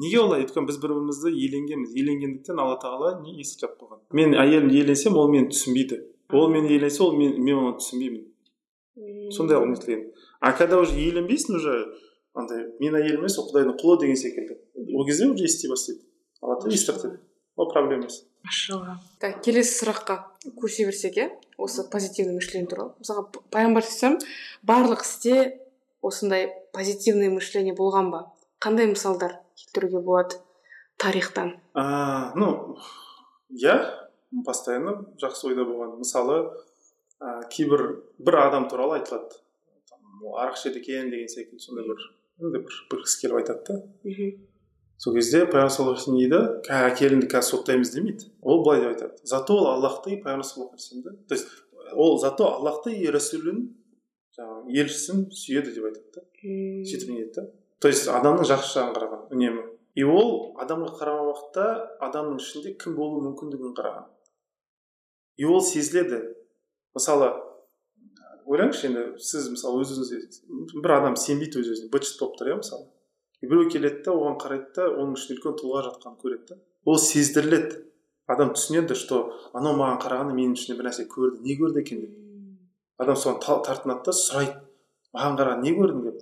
Неге олай? Өйткені біз бір бірімізді иеленгенбіз иеленгендіктен алла тағала не есік жауып қойған мен әйелімді иеленсем ол мені түсінбейді. Ол мені иеленсе ол мен, мен оны түсінбеймін. Сондай қылып нетілген а когда уже иеленбейсің уже андай мен әйел емес ол құдайдың құлы деген секілді. Ол кезде уже ести бастайды. Алла тағала естіртеді ол проблема емес. Машалла так келесі сұраққа көше берсек иә? Осы позитивный мышление туралы. Мысалға пайғамбар алейхисалам барлық істе осындай позитивный мышление болған ба? Қандай мысалдар келтіруге болады тарихтан? А, ну иә постоянно жақсы ойда болған. Мысалы ә, кейбір бір адам туралы айтылады. Ол арақ ішеді екен деген секілді сондай бір бір кісі келіп айтады да мхм сол кезде пайғамбар саллаллаху алейхи вассалам дейді «Кә, әкелінді қазір соттаймыз демейді ол былай деп айтады зато ол аллахты пайғамбар саллаллаху алейхи вассаламды то есть ол зато аллахты и расулін жаңағы елшісін сүйеді деп айтады да сөйтіп не дейді да то есть адамның жақсы жағын қараған үнемі и ол адамға қараған уақытта адамның ішінде кім болуы мүмкіндігін қараған и ол сезіледі мысалы ойлаңызшы енді сіз мысалы өз өзіңізге бір адам сенбейді өз өзіне быт шыт болып тұр иә мысалы и біреу келеді да оған қарайды да оның ішінде үлкен тұлға жатқанын көреді да ол сездіріледі адам түсінеді что анау маған қарағанда менің ішімде бір нәрсе көрді не көрді екен деп адам соған та- тартынады да сұрайды маған қараған не көрдің деп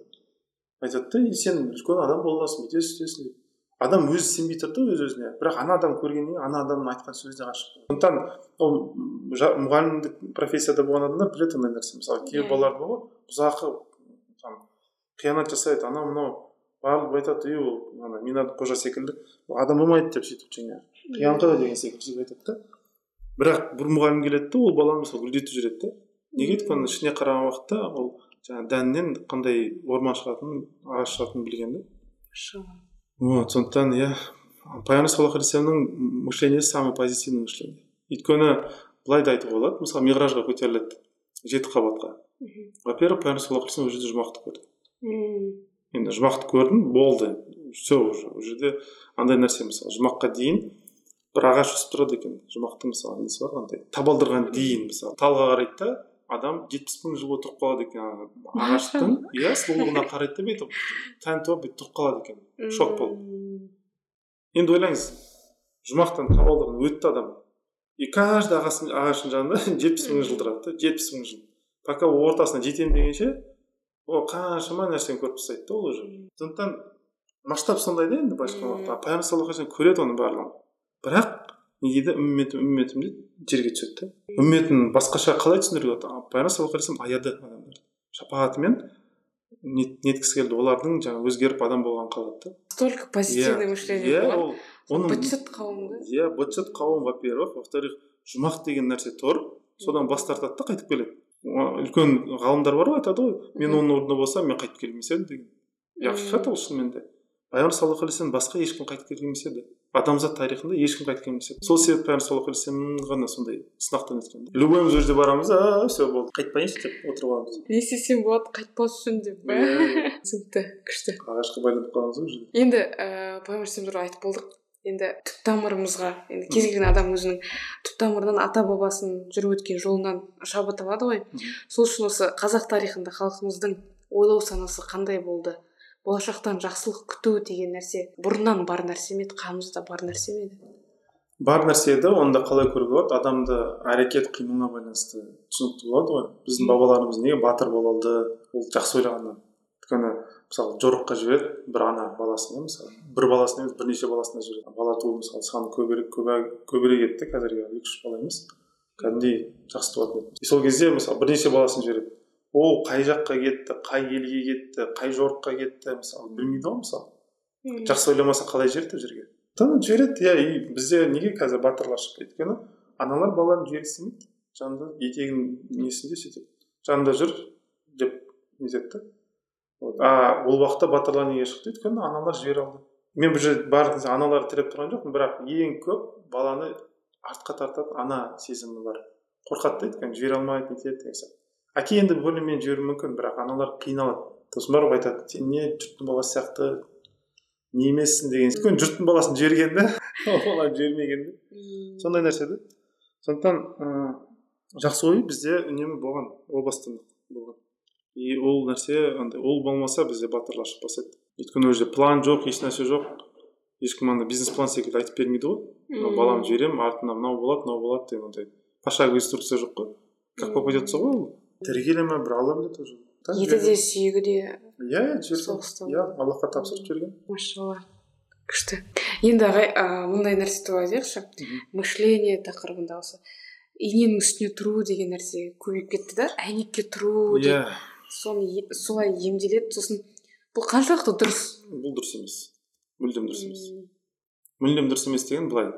айтады да «И сен үлкен адам боласың бүйтесің сөйтесің деп адам өзі сенбей тұр да өз өзіне. Бірақ ана адам көргеннен кейін ана адамның айтқан сөзіне ғашық сондықтан ол мұғалімдік профессияда болған адамдар біледі ондай нәрсе. Мысалы кейбір Иә. балалар бар ғой бұзақы там қиянат жасайды анау мынау барлығы айтады ей ол ана минат қожа секілді ол адам болмайды деп сөйтіп жаңағы қиянқы деген секілді сөйтіп айтады да. Бірақ бір мұғалім келеді да ол баланы мысалы гүлдетіп жібереді да неге өйткені ішіне қараған уақытта ол жаңағы дәннен қандай орман шығатынын ағаш шығатынын білген да вот сондықтан иә пайғамбар саллаллаху алейхи вассаламның мышлениесі самый позитивный мышление. Өйткені былай да айтуға болады мысалы миғражға көтеріледі жеті қабатқа. Во первых пайғамбар саллаллаху алейхи ол жерде жұмақты көрді. Енді жұмақты көрдім болды. Все уже ол жерде андай нәрсе мысалы жұмаққа дейін бір ағаш өсіп тұрады екен. Жұмақтың мысалы несі бар андай табалдырған дейін мысалы талға қарайды да адам жетпіс мың жыл отырып қалады екен. Ағаштың иә сұлулығына қарайды да бүйтіп тәнті болып бүйтіп тұрып қалады екен. Шок болып енді ойлаңыз жұмақтан табалдырығын өтті адам. И каждый ағасын, ағаштың жанында жетпіс мың жыл тұрады да жетпіс мың жыл. Пока ортасына жетемін дегенше ол қаншама нәрсені көріп тастайды да ол уже. Сондықтан масштаб сондай да енді былайша айтқанда пайғамбар саллаллаху алейhi көреді оның барлығын бірақ не дейді үмметім үмметім дейді жерге түседі да үмметін басқаша қалай түсіндіруге болады пайғамбар саллаллаху алейhi аяды адамдарды. Шапағатымен неткісі келді. Олардың жаңағы өзгеріп адам болғанын қалады да. Столько позитивное иә. мышление иә ол оның бытшыт қауым да? Иә бытшыт қауым во первых во вторых жұмақ деген нәрсе тұр содан бас тартады да қайтып келеді. Үлкен ғалымдар бар ғой айтады ғой. Мен оның орнында болсам мен қайтып келмес едім деген и ақиқат ол шынымен де. Пайғамбар саллаллаху алейхи вассалам басқа ешкім қайтып келген емес еді. Адамзат тарихында ешкім қайтып келген емес еді. Сол себепті пайғамбар саллаллаху алейхи вассалам ғана сондай сынақтан өткен любойымыз ол жерде барамыз а все болды. Қайтпайыншы деп отырып аламыз. Не істесем болады қайтпас үшін деп па? Иә. түсінікті күшті. Ағашқа байланып қаламыз ғой жерде енді ііі пайғамбар туралы айтып болдық. Енді түп тамырымызға енді кез келген адам өзінің түп тамырынан ата бабасының жүріп өткен жолынан шабыт алады ғой. Сол үшін осы қазақ тарихында халқымыздың ойлау санасы қандай болды? Болашақтан жақсылық күту деген нәрсе бұрыннан бар нәрсе ме еді қанымызда бар нәрсе ме еді? Бар нәрсе еді онда қалай көруге болады? Адамды әрекет қимылына байланысты түсінікті болады ғой. Біздің бабаларымыз неге батыр бола алды? Ол жақсы ойлағаннан. Өйткені мысалы жорыққа жібереді бір ана баласын иә мысалы бір баласын емес бірнеше баласына жібереді. Бала туу мысалы саны көбірек көбірек еді да қазіргі екі үш бала емес. Кәдімгідей жақсы туатын еді. И сол кезде мысалы бірнеше баласын жібереді. Ол қай жаққа кетті қай елге кетті қай жорыққа кетті мысалы білмейді ғой мысалы. Жақсы ойламаса қалай жібереді ол жерге? Жібереді иә и бізде неге қазір батырлар шықпайды өйткені аналар баланы жібергісі келмейді жанында етегінің несінде сөйтіп жанында жүр деп нетеді да. Вот. а ол уақытта батырлар неге шықты өйткені аналар жібере алды. Мен бұл жерде барлық аналарды тіреп тұрған жоқпын бірақ ең көп баланы артқа тартатын ана сезімі бар. Қорқады да өйткені жібере алмайды нетеді деген сияқты әке енді более менее жіберуі мүмкін бірақ аналар қиналады. Сосын барып айтады сен не жұрттың баласы сияқты не емессің деген өйткені жұрттың баласын жіберген да ол баланы жібермеген да сондай нәрсе да сондықтан ыыы жақсы ой бізде үнемі болған о бастан болған. И ол нәрсе андай ол болмаса бізде батырлар шықпас еді өйткені ол жерде план жоқ ешнәрсе жоқ. Ешкім андай бизнес план секілді айтып бермейді ғой. Мынау баламды жіберемін артында мынау болады мынау болады деген ондай пошаговый инструкция жоқ қой. Как попадется ғой ол тірі келе ма бір алла біледі уже. Еті де сүйегі де иә иә соғыста иә аллахқа тапсырып жіберген машалла күшті. Енді ағай мындай нәрсе туралы айтайықшы. Мышление тақырыбында осы. Иненің үстіне тұру деген нәрсе көбейіп кетті да әйнекке тұру иә. Соны солай емделеді сосын бұл қаншалықты дұрыс? Бұл дұрыс емес. Мүлдем дұрыс емес. Мүлдем дұрыс емес деген былай.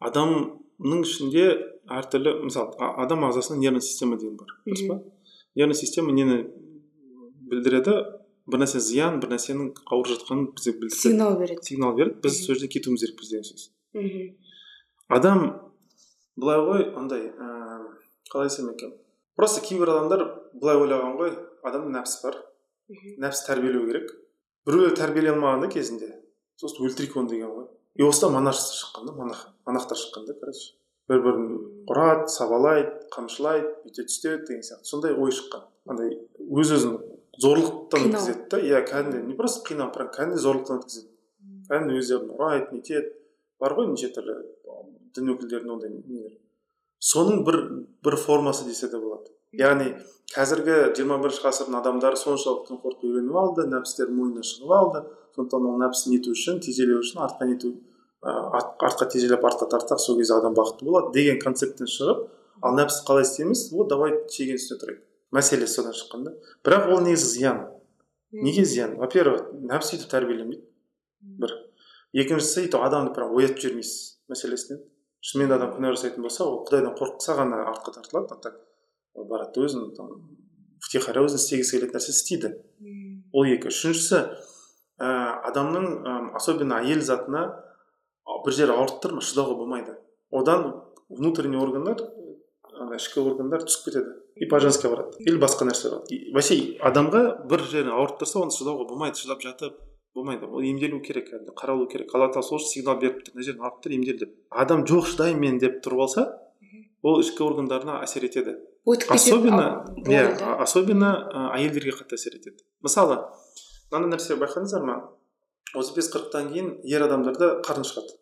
Адамның ішінде әртүрлі мысалы адам ағзасында нервный система деген бар дұрыс па нервный система нені білдіреді бір нәрсе зиян бір нәрсенің ауырып жатқанын бізге білдіреді сигнал береді сигнал береді біз сол жерден кетуіміз керекпіз деген сөз мхм адам былай ғой андай ыыы қалай айтсам екен просто кейбір адамдар былай ойлаған ғой адамда нәпсі бар мхм. нәпсі тәрбиелеу керек біреулер тәрбиелей алмаған да кезінде сосын өлтірейік оны деген ғой и осыдан монах шыққан да монах монахтар шыққан да короче бір бірін ұрады сабалайды қамшылайды бүйте түстеді деген сияқты. Сондай ой шыққан. Андай өз өзін зорлықтан өткізеді да. Иә кәдімгідей. Не просто қинау прям кәдімгідей зорлықтан өткізеді. Кәдімгі өздерін ұрайды нетеді бар ғой неше түрлі дін өкілдерінің ондай нелері соның бір бір формасы десе де болады. Яғни қазіргі жиырма бірінші ғасырдың адамдары соншалықты қорқып үйреніп алды нәпсілері мойнына шығып алды. Сондықтан ол нәпсі нету үшін тежелеу үшін артқа нету артқа тежелеп артқа тартсақ сол кезде адам бақытты болады деген концепттен шығып ал нәпсі қалай істейміз вот давай шегенің үстіне тұрайық. Мәселесі содан шыққан да. Бірақ ол негізі зиян. Неге зиян? Во первых нәпсі өйтіп тәрбиеленбейді бір. Екіншісі өйтіп адамды прям оятып жібермейсіз мәселесінен. Шынымен де адам күнә жасайтын болса ол құдайдан қорықса ғана артқа тартылады. А так барады да өзін там втихаря өзінің істегісі келетін нәрсе істейді. Ол екі. Үшіншісі ә, адамның ә, особенно әйел затына бір жері ауырып тұр ма шыдауға болмайды. Одан внутренний органдар ана ішкі органдар түсіп кетеді. И по женски барады или басқа нәрсе вообще адамға бір жері ауырып тұрса оны шыдауға болмайды. Шыдап жатып болмайды. Ол емделу керек кәдімгі қаралу керек. Алла тағала сол үшін сигнал беріп тұр мына жерден ауырып тұр емдел деп. Адам жоқ шыдаймын мен деп тұрып алса ол ішкі органдарына әсер етеді. Өтіп особенно иә особенно әйелдерге қатты әсер етеді. Мысалы мынандай нәрсе байқадыңыздар ма? Отыз бес қырықтан кейін ер адамдарда қарын шығады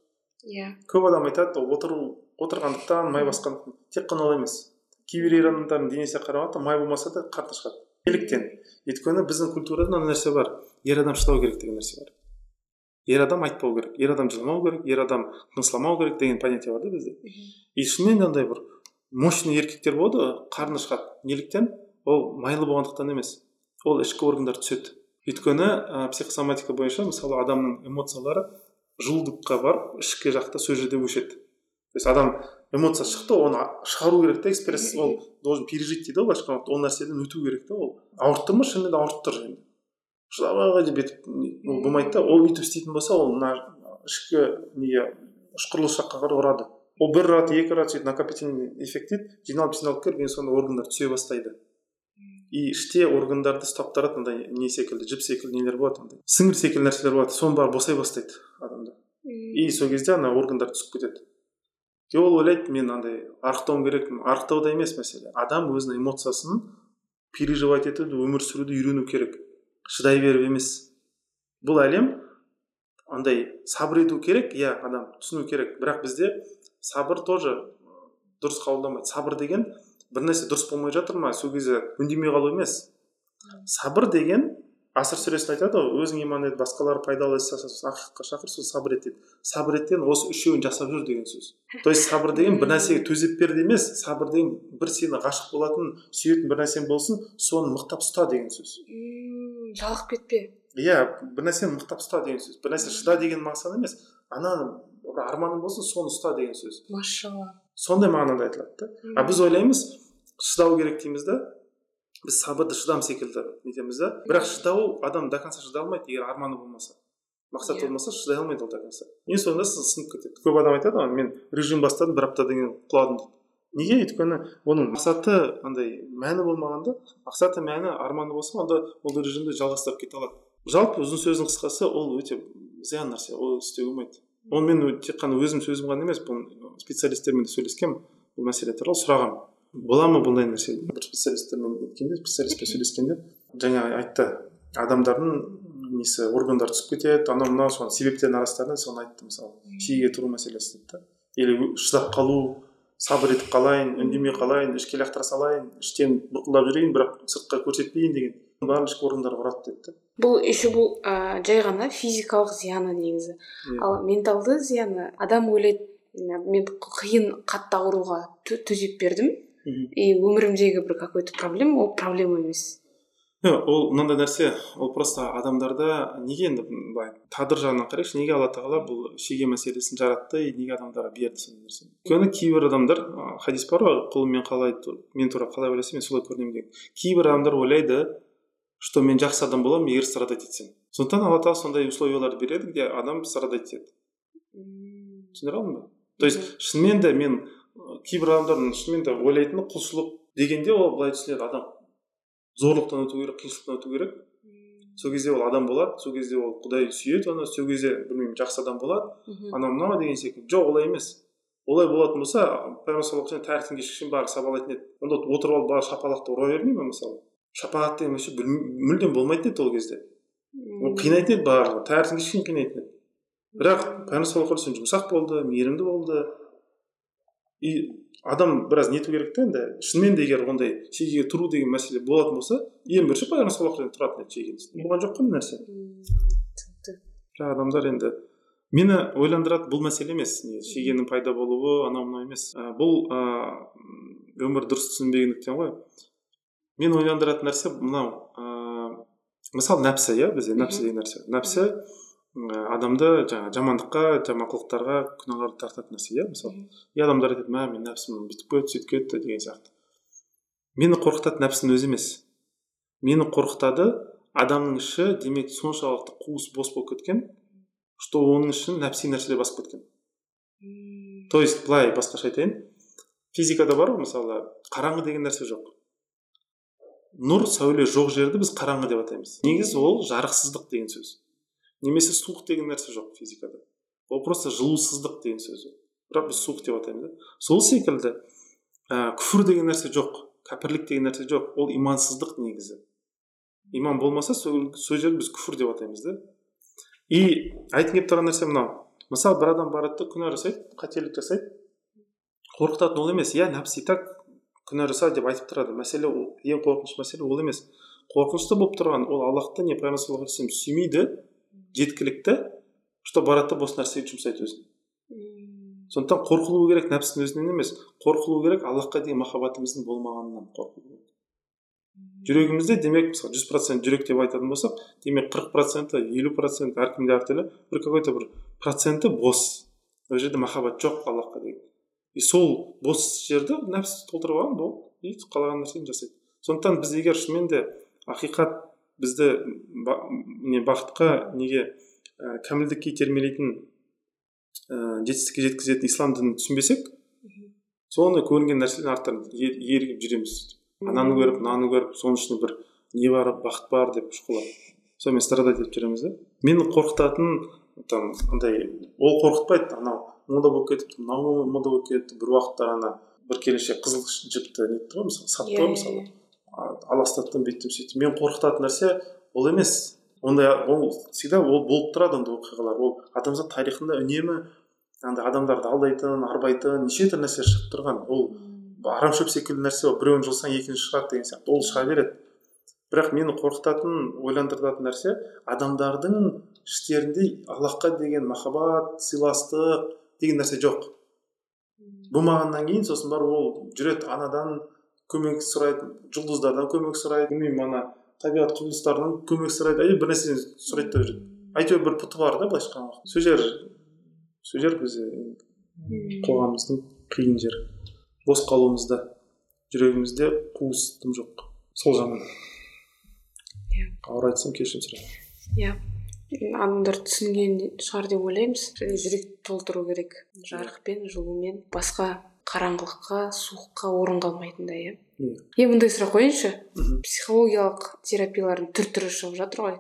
иә. Көп адам айтады ол отыру отырғандықтан май басқандықтан тек қана ол емес. Кейбір ер адамдардың денесіне қарағанда май болмаса да қарны шығады. Неліктен? Өйткені біздің культурада мынандай нәрсе бар. Ер адам шыдау керек деген нәрсе бар. Ер адам айтпау керек ер адам жыламау керек ер адам тынысламау керек деген понятие бар да бізде. И шынымен де андай бір мощный еркектер болады ғой қарны шығады. Неліктен? Ол майлы болғандықтан емес. Ол ішкі органдар түседі. Өйткені ә, психосоматика бойынша мысалы адамның эмоциялары жылдыққа барып ішкі жақта сол жерде өшеді. То есть адам эмоция шықты оны шығару керек та экспресс ол должен пережить дейді ғой былайша ол нәрседен өту керек та ол. Ауырып тұр ма шынымен де ауырып тұр енді. Деп бүйтіп ол болмайды да ол өйтіп істейтін болса ол мына ішкі неге ұшқырлы жаққа қарай ұрады ол бір рат екі рат сөйтіп накопительный эффект дейді жиналып жиналып келіп ең соңында органдар түсе бастайды. И іште органдарды ұстап тұрады андай не секілді жіп секілді нелер болады андай сіңір секілді нәрселер болады соның бәрі босай бастайды адамда и сол кезде ана органдар түсіп кетеді. И ол ойлайды мен андай арықтауым керекпін. Арықтауда емес мәселе. Адам өзінің эмоциясын переживать етуді өмір сүруді үйрену керек. Шыдай беріп емес. Бұл әлем андай сабыр ету керек иә адам түсіну керек. Бірақ бізде сабыр тоже дұрыс қабылдамайды. Сабыр деген бір нәрсе дұрыс болмай жатыр ма? Сол кезде үндемей қалу емес. Сабыр деген асыр сүресінде айтады ғой. Өзің иман ет басқалар пайдалы іс ақиқатқа шақыр сосын сабыр ет дейді. Сабыр ет деген осы үшеуін жасап жүр деген сөз. То есть сабыр деген бір нәрсеге төзеп бер де емес сабыр деген бір сені ғашық болатын сүйетін бір нәрсең болсын соны мықтап ұста деген сөз. Жалығып кетпе. Иә бір нәрсені мықтап ұста деген сөз. Бір нәрсе шыда деген мақсат емес. Бір арманың болсын соны ұста деген сөз. Машалла. Сондай мағынада айтылады да а біз ойлаймыз шыдау керек дейміз да біз сабырды шыдам секілді нетеміз да бірақ шыдау адам до конца шыдай алмайды егер арманы болмаса мақсат Иә. болмаса шыдай алмайды ол до конца ең соңында сын- сынып кетеді көп адам айтады ғой мен режим бастадым бір аптадан кейін құладым дейді неге өйткені оның мақсаты андай мәні болмағанда мақсаты мәні арманы болса онда ол режимді жалғастырып кете алады жалпы ұзын сөздің қысқасы ол өте зиян нәрсе ол істеуге болмайды оны мен тек қана өзім сөзім ғана емес бұл специалистермен де сөйлескенмін. Бұл мәселе туралы сұрағанмын бола ма бұндай нәрсе? Бір специалистермен неткенде специалистпен сөйлескенде жаңа айтты. Адамдардың несі органдары түсіп кетеді анау мынау соның себептерін арасында соны айтты мысалы. Шегеге тұру мәселесі деді да. Или шыдап қалу сабыр етіп қалайын үндемей қалайын ішке лақтыра салайын іштен бұрқылдап жүрейін бірақ сыртқа көрсетпейін деген барлық ішкі органдар ұрады деді да. Бұл еще бұл ә, жай ғана физикалық зияны негізі. Иә. ал менталды зияны адам ойлайды «М, мен қиын қатты ауруға тө- төзеп бердім. И өмірімдегі бір какой то проблема ол проблема емес. Ол мынандай нәрсе ол просто адамдарда неге енді былай тағдыр жағынан қарайықшы неге алла тағала бұл шеге мәселесін жаратты и неге адамдарға берді сондай нәрсені? Өйткені кейбір адамдар хадис бар ғой құлым мен қалай мен туралы қалай ойласа мен солай көрінемін деген. Кейбір адамдар ойлайды что мен жақсы адам боламын егер страдать етсем сондықтан алла тағала сондай условияларды береді где адам страдать етеді. Түсіндіре алдым ба то есть шынымен де мен кейбір адамдардың шынымен де ойлайтыны құлшылық дегенде ол былай түсінеді. Адам зорлықтан өту керек қиыншылықтан өту керек. Сол кезде ол адам болады сол кезде ол құдай сүйеді оны сол кезде білмеймін жақсы адам болады. Анау мынау деген секілді. Жоқ олай емес. Олай болатын болса пайғамбар саллаллаху таңертең кешке шейін барлығы сабалайтын еді. Онда отырып алып барлығы шапалақта ұра бермей ма мысалы? Шапағат деген вообще мүлдем болмайтын еді ол кезде. Ол қинайтын еді барлығы. Таңертең кешке шейін қинайтын еді. Бірақ пайғамбар саллаллаху алейhi жұмсақ болды мейірімді болды. И адам біраз нету керек та енді. Шынымен де егер ондай шегеге тұру деген мәселе болатын болса ең бірінші пайғамбар саллаллаху тұратын еді шегені болған жоқ қой бұл нәрсе бірақ адамдар енді мені ойландырады бұл мәселе емес. Шегенің пайда болуы анау мынау емес. Ә, бұл ә, өмір дұрыс түсінбегендіктен ғой. Мен ойландыратын нәрсе мынау ә, мысалы нәпсі иә бізде нәпсі деген нәрсе. Нәпсі адамды жаңағы жамандыққа жаман қылықтарға күнәларға тартатын нәрсе иә мысалы. И адамдар айтады мә менің нәпсім бүйтіп кетті сөйтіп кетті деген сияқты. Мені қорқытатын нәпсінің өзі емес. Мені қорқытады адамның іші демек соншалықты қуыс бос болып кеткен что оның ішін нәпси нәрселер басып кеткен. То есть былай басқаша айтайын. Физикада бар ғой мысалы қараңғы деген нәрсе жоқ. Нұр сәуле жоқ жерді біз қараңғы деп атаймыз. Негізі ол жарықсыздық деген сөз. Немесе суық деген нәрсе жоқ физикада. Ол просто жылусыздық деген сөз бірақ біз суық деп атаймыз да. Сол секілді ә, күфір деген нәрсе жоқ кәпірлік деген нәрсе жоқ. Ол имансыздық негізі. Иман болмаса сол, сол жерді біз күфір деп атаймыз да. И айтқым келіп тұрған нәрсе мынау. Мысалы бір адам барады да күнә жасайды қателік жасайды. Қорқытатын ол емес. Иә нәпсі и так күнә жаса деп айтып тұрады. Мәселе ол ең қорқынышты мәселе ол емес. Қорқынышты болып тұрған ол аллахты не пайғамбар сүймейді. Жеткілікті что барады да бос нәрсеге жұмсайды өзін. Сондықтан қорқылу керек нәпсінің өзінен емес. Қорқылу керек аллахқа деген махаббатымыздың болмағанынан қорқылу керек. Жүрегімізде демек мысалы жүз процент жүрек деп айтатын болсақ демек қырық проценті елу процент әркімде әртүрлі бір какой то бір проценті бос. Ол жерде махаббат жоқ аллахқа деген. И сол бос жерді нәпсі толтырып алған болды. И қалаған нәрсені жасайды. Сондықтан біз егер шынымен де ақиқат бізді ба, не бақытқа неге ә, кәмілдікке итермелейтін ә, жетістікке жеткізетін ислам дінін түсінбесек соны көрінген нәрселердің артынан ер- ерігіп жүреміз. Ананы көріп мынаны көріп соның ішінде бір не бар бақыт бар деп шұқылап сонымен страдать етіп жүреміз да мені қорқытатын там андай ол қорқытпайды анау мода болып кетіпті мынау мода болып кетті бір уақытта ана бір келіншек қызыл жіпті нетті ғой мысалы сатты ғой мысалы. а- аластаттым бүйттім сөйттім. Мені қорқытатын нәрсе ол емес. Ондай ол всегда ол болып тұрады ондай оқиғалар. Ол адамзат тарихында үнемі андай адамдарды алдайтын арбайтын неше түрлі нәрсе шығып тұрған. Ол арамшөп секілді нәрсе ол біреуін жұлсаң екінші шығады деген сияқты. Ол шыға береді. Бірақ мені қорқытатын ойландыратын нәрсе адамдардың іштерінде аллахқа деген махаббат сыйластық деген нәрсе жоқ. Болмағаннан кейін сосын барып ол жүреді анадан көмек сұрайды жұлдыздардан көмек сұрайды. Білмеймін ана табиғат құбылыстарынан көмек сұрайды. Әйтеуір бір нәрседен сұрайды да жүреді әйтеуір бір пұты бар да былайша айтқан уақытта сол жер сол жер бізде қоғамымыздың қиын жері. Бос қалуымызда жүрегімізде қуыс тым жоқ сол жаман Иә. ауыр айтсам кешірім сұраймын. Иә. Адамдар түсінген шығар деп ойлаймыз. Және жүректі толтыру керек. Жарықпен жылумен басқа қараңғылыққа суыққа орын қалмайтындай иә. Иә. е мындай сұрақ қояйыншы психологиялық терапиялардың түр түрі шығып жатыр ғой.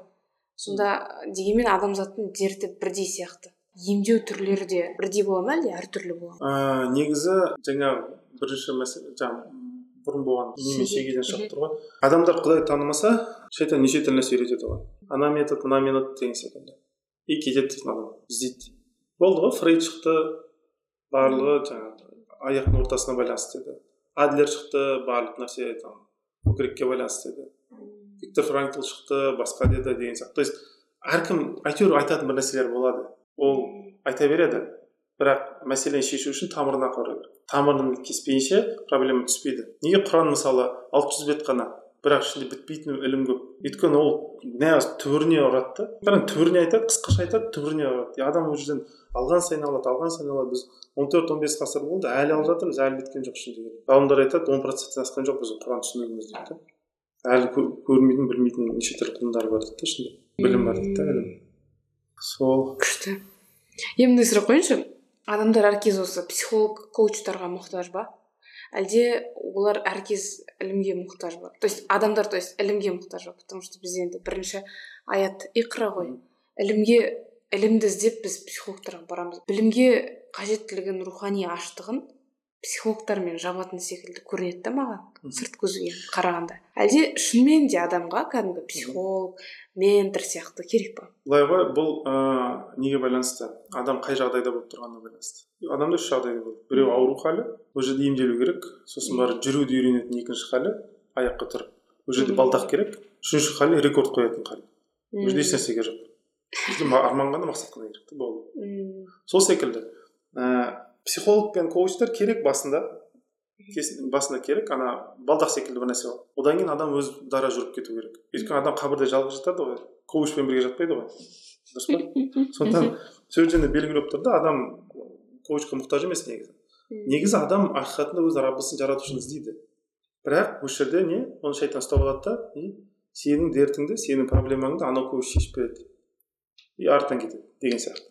Сонда дегенмен адамзаттың дерті бірдей сияқты. Емдеу түрлері де бірдей бола ма әлде? Әртүрлі бола ма? Ә, негізі жаңағы бірінші мәселе жаңағы бұрын болған неме Шеге. шегеден шығып тұр ғой. Адамдар құдай танымаса шайтан неше түрлі нәрсе үйретеді оған ана метод мына метод деген секілді. И кетеді сосын адам іздейді. Болды ғой фрейд шықты. Барлығы жаңағы аяқтың ортасына байланысты деді адлер шықты барлық нәрсе там көкірекке байланысты деді виктор франкл шықты басқа деді деген сияқты то есть әркім әйтеуір айтатын бір нәрселер болады ол айта береді бірақ мәселені шешу үшін тамырына қарау керек тамырын кеспейінше проблема түспейді неге құран мысалы алты жүз бет қана бірақ ішінде бітпейтін ілім көп. Өйткені ол нағыз түбіріне ұрады да. Түбіріне айтады қысқаша айтады түбіріне ұрады. Адам ол жерден алған сайын алады алған сайын алады. Біз он төрт он бес ғасыр болды әлі алып жатырмыз әлі біткен жоқ ішінде ғалымдар айтады он проценттен асқан жоқ біз құран түсінігіміз дейді да. Әлі кө- көрмейтін білмейтін неше түрлі ғылымдар бар дейді да ішінде. Білім бар дейді да ілім. Сол. Күшті. Е мындай сұрақ қояйыншы адамдар әркез осы психолог коучтарға мұқтаж ба? Әлде олар әркез ілімге мұқтаж ба? То есть адамдар то есть ілімге мұқтаж ба? Потому что біз енді бірінші аят иқра ғой. Ілімге ілімді іздеп біз психологтарға барамыз. Білімге қажеттілігін рухани аштығын психологтармен жабатын секілді көрінеді да маған сырт көзге қарағанда. Әлде шынымен де адамға кәдімгі психолог ментор сияқты керек па? Былай ғой бұл ыыы неге байланысты? Адам қай жағдайда болып тұрғанына байланысты. Адамда үш жағдай болады біреу ауру халі ол жерде емделу керек. Сосын барып жүруді үйренетін екінші халі аяққа тұрып. Ол жерде балдақ керек. Үшінші халі рекорд қоятын халі. Ол жерде еш нәрсе керек жоқ. Арман ғана мақсат қана керек та болды сол секілді ә, психолог пен коучтар керек басында. Басында керек ана балдақ секілді бір нәрсе бар. Одан кейін адам өз дара жүріп кету керек. Өйткені адам қабірде жалғыз жатады ғой. Коучпен бірге жатпайды ғой. Дұрыс па? Сондықтан сол жерде белгілеп тұр да адам коучқа мұқтаж емес негізі. Негізі адам ақиқатында өз раббысын жаратушыны іздейді. Бірақ осы жерде не? Оны шайтан ұстап алады да и сенің дертіңді сенің проблемаңды анау коуч шешіп береді. И артынан кетеді деген сияқты.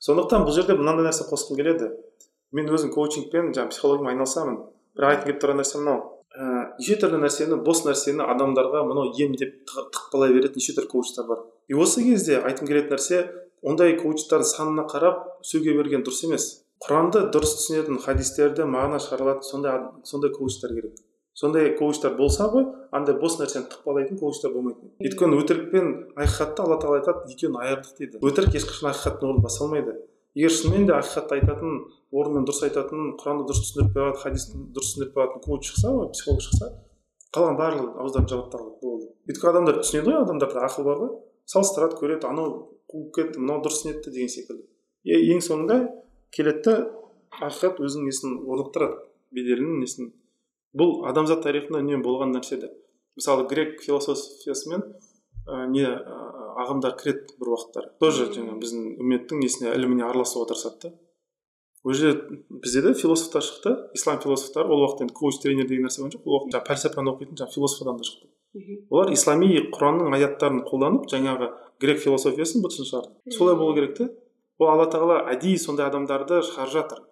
Сондықтан бұл жерде мынандай нәрсе қосқым келеді. Мен өзім коучингпен жаңағы психологиямен айналысамын. Бірақ айтқым келіп тұрған нәрсе мынау. Ііі неше түрлі нәрсені бос нәрсені адамдарға мынау ем деп тықпалай беретін неше түрлі коучтар бар. И осы кезде айтқым келетін нәрсе ондай коучтардың санына қарап сөге берген дұрыс емес. Құранды дұрыс түсінетін хадистерді мағына шығара алатын сондай сондай коучтар керек. Сондай коучтар болса ғой андай бос нәрсені тықпалайтын коучтар болмайтын өйткені өтірік пен ақиқатты алла тағала айтады екеуін айырдық дейді. Өтірік ешқашан ақиқаттың орнын баса алмайды. Егер шынымен де ақиқатты айтатын орнымен дұрыс айтатын құранды дұрыс түсіндіріп алатын хадисті дұрыс түсіндіріп бере алатын коуч шықса психолог шықса қалған барлығы ауыздарын жабады болды. Өйткені адамдар түсінеді ғой адамдарда ақыл бар ғой. Салыстырады көреді анау қуып кетті мынау дұрыс нетті деген секілді. Ең соңында келеді да ақиқат өзінің несін орнықтырады беделін несін. Бұл адамзат тарихында үнемі болған нәрсе де. Мысалы грек философиясымен ә, не ағымдар кіреді бір уақыттар. Тоже жаңағы біздің үмметтің несіне іліміне араласуға тырысады да ол жерде бізде де философтар шықты. Ислам философтары ол уақытта енді коуч тренер деген нәрсе болған жоқ. Ол уақытта пәлсапаны оқитын жаңағы философ адамдар шықты. Олар ислами құранның аяттарын қолданып жаңағы грек философиясын бытшын шығарды солай болу керек те. Ол алла тағала әдейі сондай адамдарды шығарып жатыр.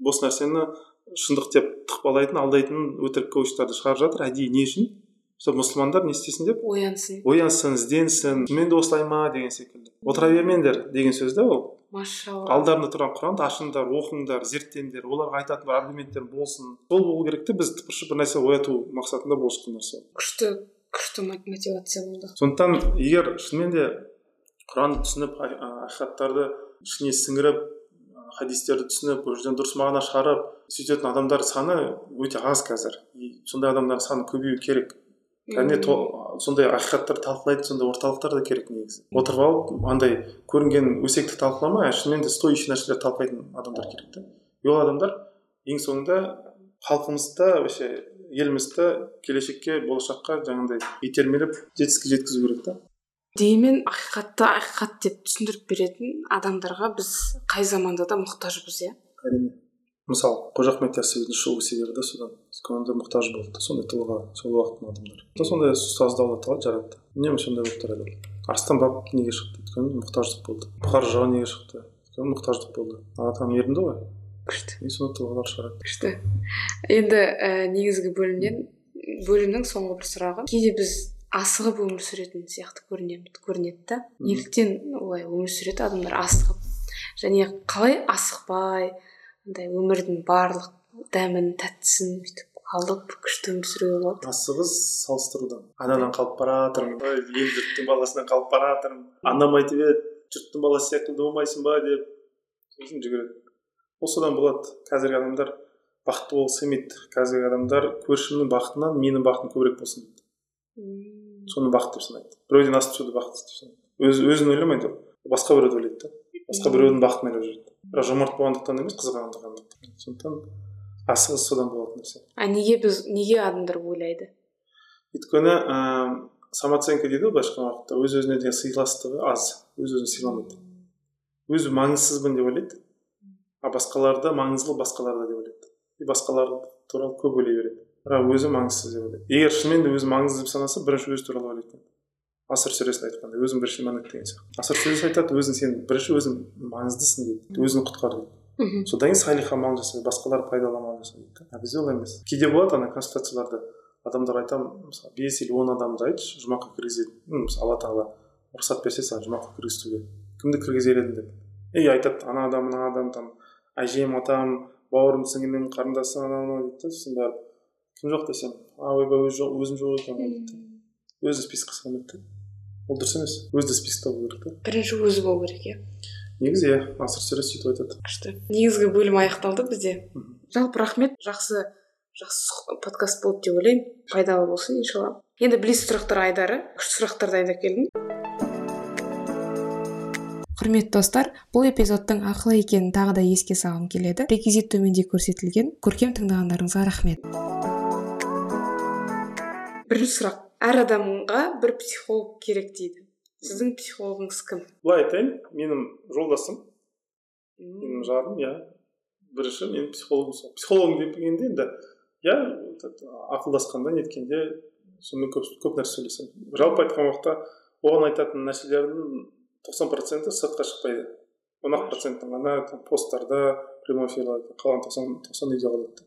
Бос нәрсені шындық деп тықпалайтын алдайтын өтірік коучтарды шығарып жатыр әдейі. Не үшін? Чтобы мұсылмандар не істесін деп? Оянсын. Оянсын ізденсін мен де осылай ма? деген секілді. Отыра бермеңдер деген сөз да ол. Машалла. Алдарында тұрған құранды ашыңдар оқыңдар зерттеңдер оларға айтатын бір аргументтер болсын. Сол болу керек те біз тыпыршып бір нәрсе ояту мақсатында болып шыққан нәрсе. Күшті күшті мотивация болды. Сондықтан егер шынымен де құранды түсініп ақиқаттарды ішіне сіңіріп хадистерді түсініп ол жерден дұрыс мағына шығарып сөйтетін адамдар саны өте аз қазір. Сондай адамдардың саны көбею керек. Кәдімгі сондай ақиқаттарды талқылайтын сондай орталықтар да керек негізі. Отырып алып андай көрінген өсекті талқыламай шынымен де стоящий нәрселерді талқылайтын адамдар керек та. И ол адамдар ең соңында халқымызды вообще елімізді келешекке болашаққа жаңағыдай итермелеп жетістікке жеткізу керек та. Дегенмен ақиқатты ақиқат деп түсіндіріп беретін адамдарға біз қай заманда да мұқтажбыз иә? Әрине. Мысалы қожа ахмет яссауидің шығу себебі де содан. Көңілде мұқтаж болды сондай тұлға сол уақыттың адамдары. Сондай ұстазды алла тағала жаратты. Үнемі сондай болып тұрады. Арыстан баб неге шықты? Өйткені мұқтаждық болды. Бұхар жырау неге шықты? Өйткені мұқтаждық болды. Алла тағала мейірімді ғой. күшті. И сондай тұлғалар шығарады күшті. Енді ә, негізгі бөлімнен бөлімнің соңғы бір сұрағы. Кейде біз асығып өмір сүретін сияқты көрінеді көрінеді да. Неліктен олай өмір сүреді адамдар асығып. Және қалай асықпай андай өмірдің барлық дәмін тәттісін бүйтіп алып күшті өмір сүруге болады асығыс салыстырудан. Анадан қалып бара жатырмын ел жұрттың баласынан қалып бара жатырмын анам айтып еді жұрттың баласы секілді болмайсың ба? деп. Сосын жүгіреді. Ол содан болады. Қазіргі адамдар бақытты болғысы келмейді. Қазіргі адамдар көршімнің бақытынан менің бақытым көбірек болсын дейді. Соны бақыт деп санайды. Біреуден асып түсуді бақыт деп санайды. Өз өзін ойламайды ол басқа біреуді ойлайды да. Басқа біреудің бақытын ойлап жүреді бірақ жомарт болғандықтан емес қызғанғандықтан сондықтан асығыс содан болатын нәрсе. А неге біз неге адамдар ойлайды? Өйткені ыыы самооценка дейді ғой былайша айтқан уақытта. Өз өзіне деген сыйластығы аз. Өз өзін сыйламайды. Өзі маңызсызбын деп ойлайды. А басқаларды маңыздылы басқаларда деп ойлайды. И басқалар туралы көп ойлай береді. Бірақ өзі маңызсыз деп ойлайды. Егер шынымен де өзі маңызды деп санаса бірінші өзі туралы ойлайды асыр сүресінде айтқандай өзің бірінші иман ет деген сияқты асыр сүресі айтады өзің сен бірінші өзің маңыздысың дейді өзіңді құтқар дейді содан кейін салих амал жаса басқалар пайдалы амал жаса дейді а бізде олай емес. Кейде болады ана консультацияларда. Адамдар айтамын мысалы бес или он адамды айтшы жұмаққа кіргізетін мысалы алла тағала рұқсат берсе саған жұмаққа кіргізтуге кімді кіргізер едің деп. И айтады ана адам мына адам там әжем атам бауырым сіңілім қарындасым анау мынау дейді да сосын барып кім жоқ десем? А ойбай өзім жоқ екен ғой дейді өзі списокқа салмайды да. Ол дұрыс емес өзі де спискте болу керек та бірінші өзі болу керек иә. Негізі иә асыр сүре сөйтіп айтады. Күшті. Негізгі бөлім аяқталды бізде. Жалпы рахмет. Жақсы жақсы подкаст болды деп ойлаймын. Пайдалы болсын иншалла. Енді блиц сұрақтар айдары. Күшті сұрақтар дайындап келдім. Құрметті достар бұл эпизодтың ақылы екенін тағы да еске салғым келеді. Реквизит төменде көрсетілген. Көркем тыңдағандарыңызға рахмет. Бірінші сұрақ. Әр адамға бір психолог керек дейді. Сіздің психологыңыз кім? Былай айтайын менің жолдасым менің жарым иә. Бірінші менің психологым сол. Психологым дегенде енді иә ақылдасқанда неткенде сонымен көп көп нәрсе сөйлесемін. Жалпы айтқан уақытта оған айтатын нәрселердің тоқсан проценті сыртқа шықпайды. он ақ процентін ғана посттарда прямой эфирлерде қалған тоқсан тоқсан үйде қалады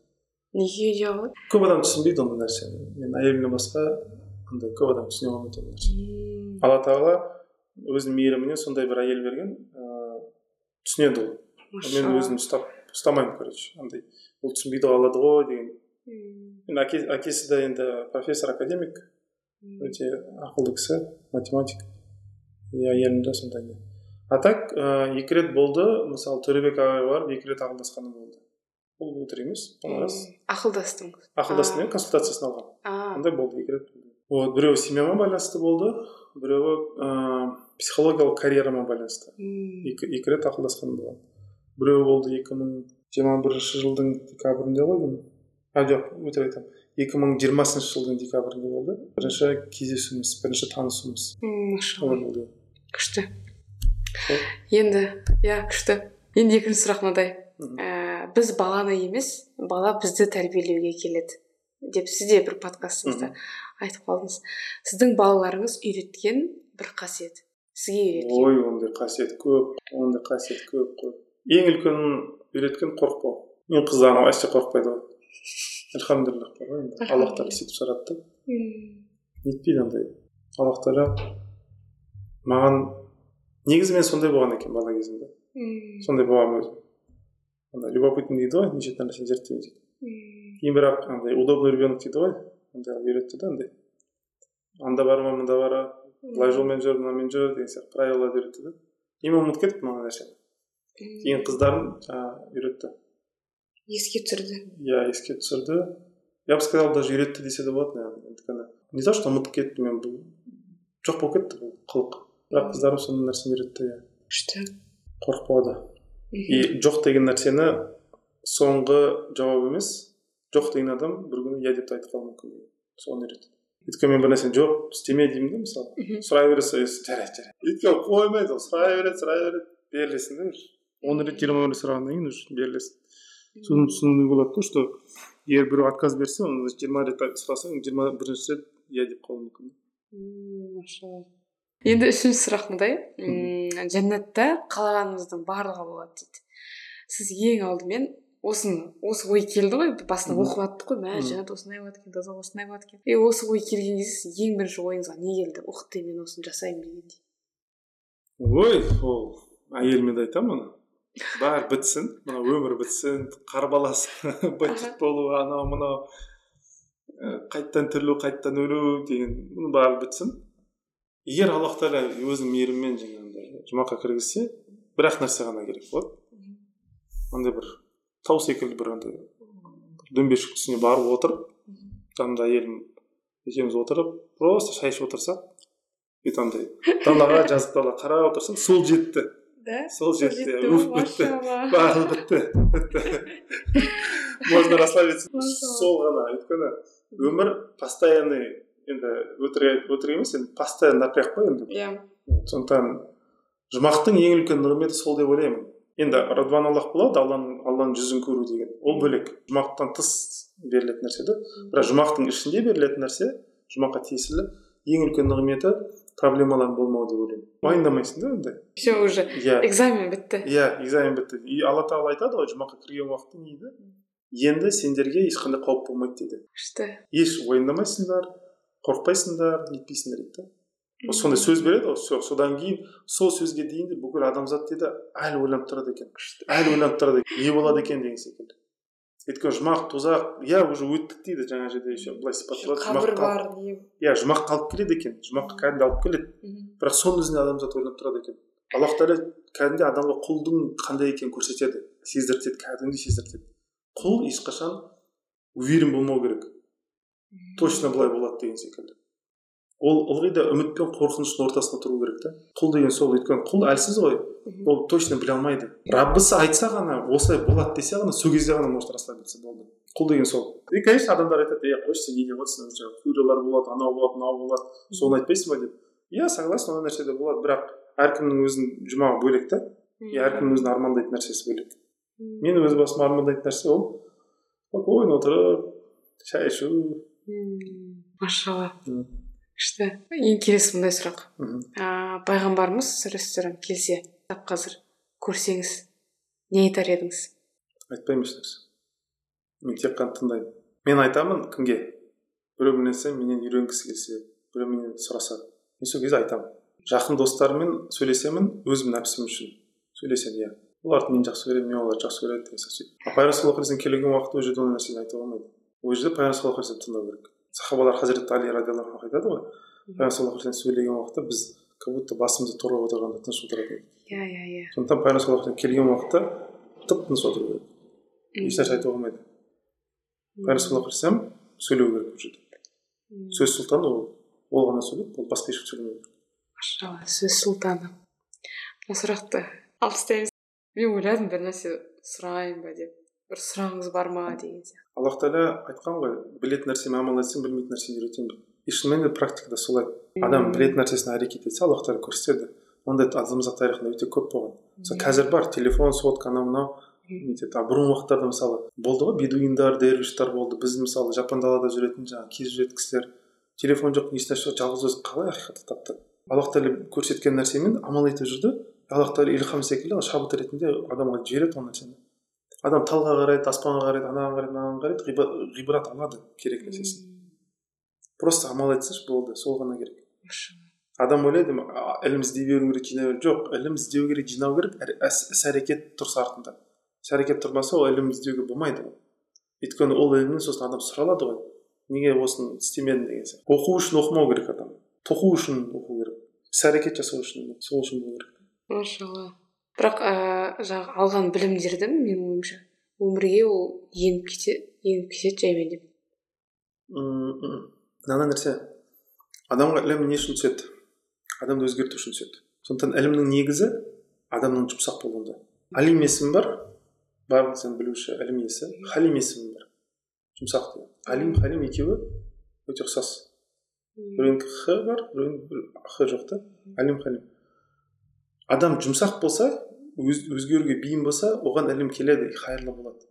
неге үйде қалады көп адам түсінбейді ондай нәрсені. Мен әйелімнен басқа андай көп адам түсіне алмайды ондай нәрсені алла тағала өзінің мейірімінен сондай бір әйел берген ыыы түсінеді ол. Мен өзім ұстап ұстамаймын короче андай. Ол түсінбейді алады ғой деген. Енді әке, әкесі де енді профессор академик өте ақылды кісі математик. И әйелім де сондай а так ә, екі рет болды. Мысалы төребек ағайға барып екі рет ақылдасқаным болды. Ол өтірік емес ол рас ақылдастыңыз ақылдастым. Иә консультациясын алған ондай болды екі рет вот біреуі семьяма байланысты болды біреуі ыыы психологиялық карьерама байланысты. Екі, екі рет ақылдасқаным болған. Біреуі болды екі мың жиырма бірінші жылдың декабрінде ғой деймін. А жоқ өтірік айтамын екі мың жиырмасыншы жылдың декабрінде болды. Бірінші кездесуіміз бірінші танысуымыз. Болды. Күшті. Енді иә күшті. Енді екінші сұрақ мынадай ә, біз баланы емес бала бізді тәрбиелеуге келеді. Деп сіз де бір подкастыңызда. Айтып қалдыңыз. Сіздің балаларыңыз үйреткен бір қасиет. Сізге үйреткен. Ой ондай қасиет көп ондай қасиет көп қой. Ең үлкен үйреткен қорықпау. Менің қыздарым вообще қорықпайды ғой. Альхамдулилля бар ғой енді аллах тағала сөйтіп жаратты нетпейді андай аллах тағала маған негізі мен сондай болған екен бала кезімде. Сондай болғанмын өзім. Андай любопытный дейді ғой неше түрлі нәрсені зерттеу дейді. Кейін бірақ андай удобный ребенок дейді ғой. Андай үйретті да андай анда барма мында бара? Былай жолмен жүр мынамен жүр деген сияқты правилаларды үйретті да. И мен ұмытып кеттім ана нәрсені кейін қыздарым жаңағы үйретті. Еске түсірді. Иә еске түсірді. Я бы сказал даже үйретті десе де болады наверное өйткені не то что ұмытып кеттім мен бұл жоқ болып кетті бұл қылық. Бірақ қыздарым сондай нәрсені үйретті иә. Күшті. Қорықпауды и жоқ деген нәрсені соңғы жауап емес жоқ деген адам бір күні иә деп те айтып қалуы мүмкін соны үйретті өйткені мен бір нәрсені жоқ істеме деймін да мысалы сұрай берсе жарайды жарайды. Өйткені қоймайды ол сұрай береді сұрай береді. Берілесің да он рет жиырма рет сұрағаннан кейін уже берілесің. Соны түсінуге болады да что егер біреу отказ берсе оны жиырма рет сұрасаң жиырма бірінші рет иә деп қалуы мүмкін машалла. Енді үшінші сұрақ мындай жәннатта қалағаныңыздың барлығы болады дейді. Сіз ең алдымен осыны осы ой келді ғой басында оқып жаттық қой мә жәннат осындай болады екен тозақ осындай болады екен и осы ой келген кезде сіз ең бірінші ойыңызға не келді? Ух ты мен осыны жасаймын дегендей. Ой ол әйеліме де айтамын ана бәрі бітсін мына өмір бітсін қарбаласын бандит болу анау мынау қайттан тірілу қайттан өлу деген бұның бәрі бітсін. Егер аллах тағала өзінің мейірімімен жаңағындай жұмаққа кіргізсе бір ақ нәрсе ғана керек болады. Андай бір тау секілді бір андай дөңбешік үстіне барып отырып жанымда әйелім екеуміз отырып просто шай ішіп отырсақ бүйтіп андай далаға жазық дала қарап отырсаң сол жетті. Да? Сол жетті. уф бітті. Барлығы бітті. Бітті. Можно расслабиться. Сол ғана. Өйткені өмір постоянный енді өтірік өтірік емес енді постоянно напряг қой енді. Иә. Сондықтан жұмақтың ең үлкен нығметі сол деп ойлаймын. Енді радуан аллах болады алланың алланың жүзін көру деген. Ол бөлек. Жұмақтан тыс берілетін нәрсе да бірақ жұмақтың ішінде берілетін нәрсе жұмаққа тиесілі ең үлкен нығметі проблемалардың болмауы деп ойлаймын. Уайымдамайсың да ондай все уже иә. экзамен бітті. Иә экзамен бітті. И алла тағала айтады ғой жұмаққа кірген уақытта не дейді енді сендерге ешқандай қауіп болмайды дейді күшті. Еш уайымдамайсыңдар қорықпайсыңдар нетпейсіңдер дейді да сондай сөз береді ғой содан кейін сол сөзге дейін де бүкіл адамзат дейді әлі ойланып тұрады екен әлі ойланып тұрады екен не болады екен деген секілді өйткені жұмақ тозақ иә уже өттік дейді жаңа жерде еще былай сипатталады қабір бар иә жұмақ қалып келеді екен жұмаққа кәдімгідей алып келеді бірақ соның өзінде адамзат ойланып тұрады екен аллах тағала кәдімгідей адамға құлдың қандай екенін көрсетеді сездіртеді кәдімгідей сездіртеді құл ешқашан уверен болмау керек точно былай болады деген секілді ол ылғи да үміт пен қорқыныштың ортасында тұру керек та. Құл деген сол өйткені құл әлсіз ғой. Ол точно біле алмайды. Раббысы айтса ғана осылай болады десе ғана сол кезде ғана может расслабиться болды. Құл деген сол. И конечно адамдар айтады ей қойшы сен не деп отырсың жаңағы курилар болады анау болады мынау болады соны айтпайсың ба? деп. Иә согласен ондай нәрсе де болады бірақ әркімнің өзінің жұмағы бөлек та. И әркімнің өзінің армандайтын нәрсесі бөлек. Мен өз басым армандайтын нәрсе ол спокойно отырып шай ішу. Машалла. Күшті. Ең келесі мындай сұрақ. Ыыы пайғамбарымыз саллаллаху келсе тап қазір көрсеңіз не айтар едіңіз? Айтпаймын ешнәрсе. Мен тек қана тыңдаймын. Мен айтамын кімге? Біреу бір нәрсе менен үйренгісі келсе біреу менен сұраса. Мен сол кезде айтамын. Жақын достарыммен сөйлесемін өзімнің нәпсім үшін сөйлесемін иә. Оларды мен жақсы көремін мен оларды жақсы көремін деген сияқты сөйтіп пайғамбар саллаллаху алейhi келген уақытта ол жерде ондай нәрсені айтуға болмайды ол жерде пайғамбар саллаллаху алейhi тыңдау керек. Сахабалар хазіреті али радиаллаху анху айтады ғой. Пайғамбар саллаллаху алейhi сөйлеген уақытта біз как будто басымызды торлап отырғандай тыныш отыратын иә иә иә. Сондықтан пайғамбар саллаллаху келген уақытта тып тыныш отыру керек. Ешнәрсе айтуға болмайды пайғамбар саллаллаху сөйлеу керек бұл жерде. Сөз сұлтаны ол. Ол ғана сөйлейді ол басқа ешкім сөйлемеу керек машалла сөз сұлтаны. Мына сұрақты алып тастаймыз мен ойладым бір нәрсе сұрайын ба деп. Бір сұрағыңыз бар ма деген сияқты. Аллах тағала айтқан ғой білетін нәрсемен амал етсең білмейтін нәрсені үйретемін и шынымен де практикада солай. Адам білетін нәрсесіне әрекет етсе аллах тағала көрсетеді. Ондай адамзат тарихында өте көп болған. Мысалы қазір бар телефон сотка анау мынау. Нетеді ал бұрынғы уақыттарда мысалы болды ғой бедуиндар дервиштар болды. Біз мысалы жапан далада жүретін жаңағы кезіп жүретін кісілер телефон жоқ ешнәрсе жоқ жалғыз өзі қалай ақиқатты тапты? Аллах тағала көрсеткен нәрсемен амал етіп жүрді. Аллах тағала илхам секілді шабыт ретінде адамға жібереді ол нәрсені. Адам талға қарайды аспанға қарайды анаған қарайды мынаған қарайды. Ғибрат алады керек нәрсесін. Просто амал етсінші болды сол ғана керек. Адам ойлайды ілім іздей беру керек жинай беру жоқ ілім іздеу керек жинау керек іс әрекет тұрса артында. Іс әрекет тұрмаса ол ілім іздеуге болмайды өйткені ол ілімнен сосын адам сұралады ғой. Неге осыны істемедің деген сияқты. Оқу үшін оқымау керек адам. Тоқу үшін оқу керек. Іс әрекет жасау үшін сол үшін болу керек. Машалла. Бірақ ыыы жаңағы алған білімдерді менің ойымша өмірге ол еніп кете еніп кетеді жаймен деп мынандай нәрсе. Адамға ілім не үшін түседі? Адамды өзгерту үшін түседі. Сондықтан ілімнің негізі адамның жұмсақ болуында. Алим есімі бар. Барлық сен білуші ілім иесі. Халим есімі бар. Жұмсақ деген. Алим халим екеуі өте ұқсас. Біреуінікі х бар біреуінің х жоқ та. Алим халим. Адам жұмсақ болса өз, өзгеруге бейім болса оған ілім келеді қайырлы болады.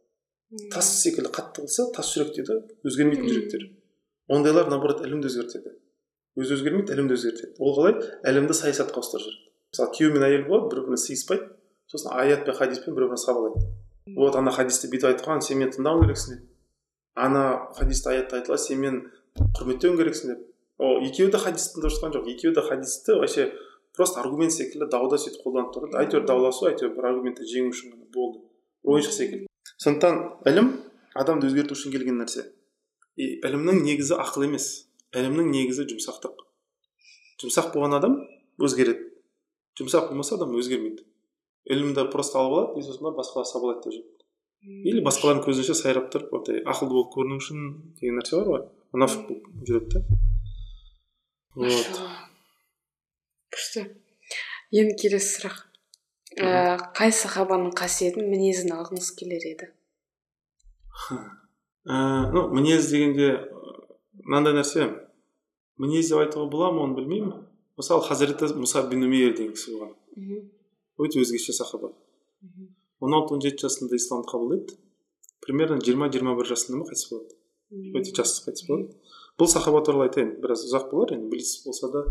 Тас секілді қатты болса тас жүрек дейді өзгермейтін жүректер. Ондайлар наоборот ілімді өзгертеді. Өзі өзгермейді ілімді өзгертеді. Ол қалай? Ілімді саясатқа ауыстырып жібереді мысалы күйеу мен әйел болады бір біріне сыйыспайды сосын аят пен хадиспен бір бірін сабалайды вот ана хадисте бүйтіп айтқан сен мені тыңдауың керексің деп. Ана хадисте аятта айтылған сен мені құрметтеуің керексің деп. Ол екеуі де хадисті тыңдап жатқан жоқ. Екеуі де хадисті вообще просто аргумент секілді дауда сөйтіп қолданып тұрды әйтеуір дауласу әйтеуір бір аргументті жеңу үшін ғана болды. Ойыншық секілді. Сондықтан ілім адамды өзгерту үшін келген нәрсе. И ілімнің негізі ақыл емес. Ілімнің негізі жұмсақтық. Жұмсақ болған адам өзгереді. Жұмсақ болмаса адам өзгермейді. Ілімді просто алып алады и сосын барып басқалар сабалайды деп жүреді. Или басқалардың көзінше сайрап тұрып андай ақылды болып көріну үшін деген нәрсе бар ғой. Мұнафық болып жүреді да. Вот. Күшті. Енді келесі сұрақ. Ә, қай сахабаның қасиетін мінезін алғыңыз келер еді? Ә, ну мінез дегенде мынандай нәрсе. Мінез деп айтуға бола ма оны білмеймін. Мысалы хазіреті мұса бин умейр деген кісі болған. Өте өзгеше сахаба. Он алты он жеті жасында исламды қабылдайды примерно жиырма жиырма бір жасында ма қайтыс болады. Өте жас қайтыс болады. Бұл сахаба туралы айтайын. Біраз ұзақ болар енді білесіз болса да.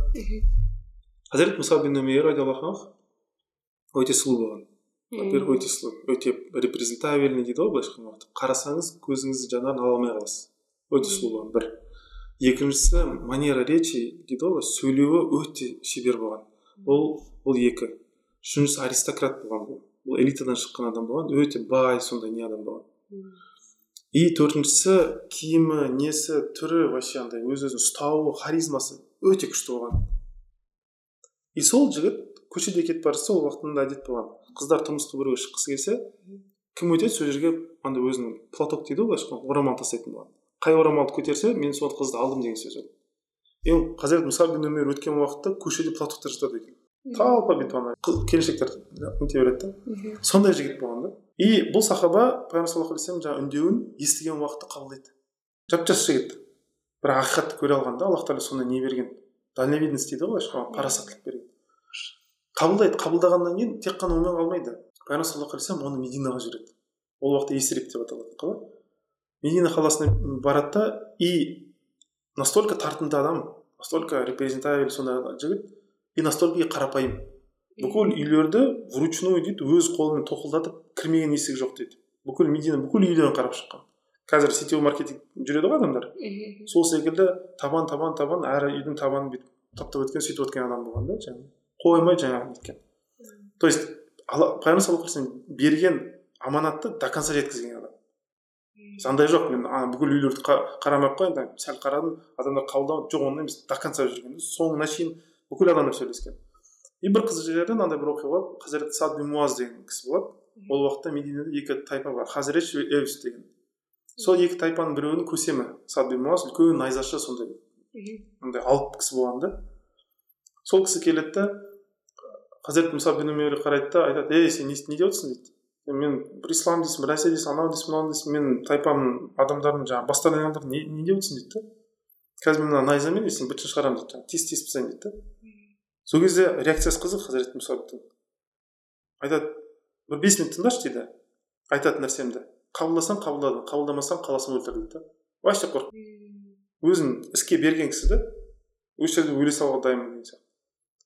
Хазірет мұса бин умейр радиаллаху анху өте сұлу болған во первых өте сұлу өте репрезентабельный дейді ғой былайша айтқан уақытта. Қарасаңыз көзіңіздің жанарын ала алмай қаласыз. Өте сұлу болған. Бір. Екіншісі манера речи дейді ғой сөйлеуі өте шебер болған. Ол ол екі. Үшіншісі аристократ болған бұл бұл элитадан шыққан адам болған өте бай сондай не адам болған. И төртіншісі киімі несі түрі вообще андай өз өзін ұстауы харизмасы өте күшті болған. И сол жігіт көшеде кетіп бара жатса ол уақытта мындай әдет болған. Қыздар тұрмысқа біреуге шыққысы келсе кім өтеді сол жерге андай өзінің платок дейді ғой былайша айтқанда орамал тастайтын болған қай орамалды көтерсе мен сол қызды алдым деген сөз ол енді хазірет мұса бин өмер өткен уақытта көшеде платоктар жатады екен. Толпа бүйтіп ана келіншектер нете береді да. Сондай жігіт болған да. И бұл сахаба пайғамбар саллаллаху алейхи жаңағы үндеуін естіген уақытта қабылдайды. Жап жас жігіт. Бірақ ақиқатты көре алған да аллах тағала сондай не берген? Дальновидность дейді ғой былайша парасаттылық берген қабылдайды қабылдағаннан кейін тек қана онымен қалмайды. Пайғамбар саллаллаху оны мединаға жібереді. Ол уақытта есіреп деп аталатын қала. Медина қаласына барады да и настолько тартымды адам настолько репрезентабель сондай жігіт и настолько и қарапайым. Бүкіл үйлерді вручную дейді өз қолымен тоқылдатып кірмеген есік жоқ дейді. Бүкіл медина бүкіл үйлерін қарап шыққан. Қазір сетевой маркетинг жүреді ғой адамдар. Сол секілді табан табан табан әр үйдің табанын бүйтіп таптап өткен сөйтіп өткен адам болған да жаңағы. Қоймай жаңағы неткен то есть пайғамбар саллаллаху алейхи берген аманатты до конца жеткізген адам. Андай жоқ мен ана бүкіл үйлерді қа- қарамай ақ қояйын сәл қарадым адамдар қабылдамады жоқ ондай емес до конца жүрген соңына шейін бүкіл адамдар сөйлескен. И бір қызық жері мынандай бір оқиға болады хазірет сад бин муаз деген кісі болады ол уақытта мединада екі тайпа бар. Хазірет эвс деген. Сол екі тайпаның біреуінің көсемі сад муаз үлкен найзашы сондай андай алып кісі болған да. Сол кісі келеді да хазірет мұса өмерге қарайды да айтады ей сен не, не деп отырсың? дейді. «Е, мен бір ислам дейсің бір нәрсе дейсің анау дейсің мынау дейсің мен тайпамның адамдарын жаңағы бастан аяғын не, не деп отырсың? дейді да. Қазір мен мына найзамен сені бытын шығарамын дейді жаңағы тез тез тастаймын дейді да. Сол кезде реакциясы қызық хазірет мұсаптың айтады бір бес минут тыңдашы дейді айтатын нәрсемді. Қабылдасаң қабылдадың қабылдамасаң қаласың өлтір дейді да. Вообще қорқ өзін іске берген кісі да осы жерде өле салуға дайынмын деген сияқты.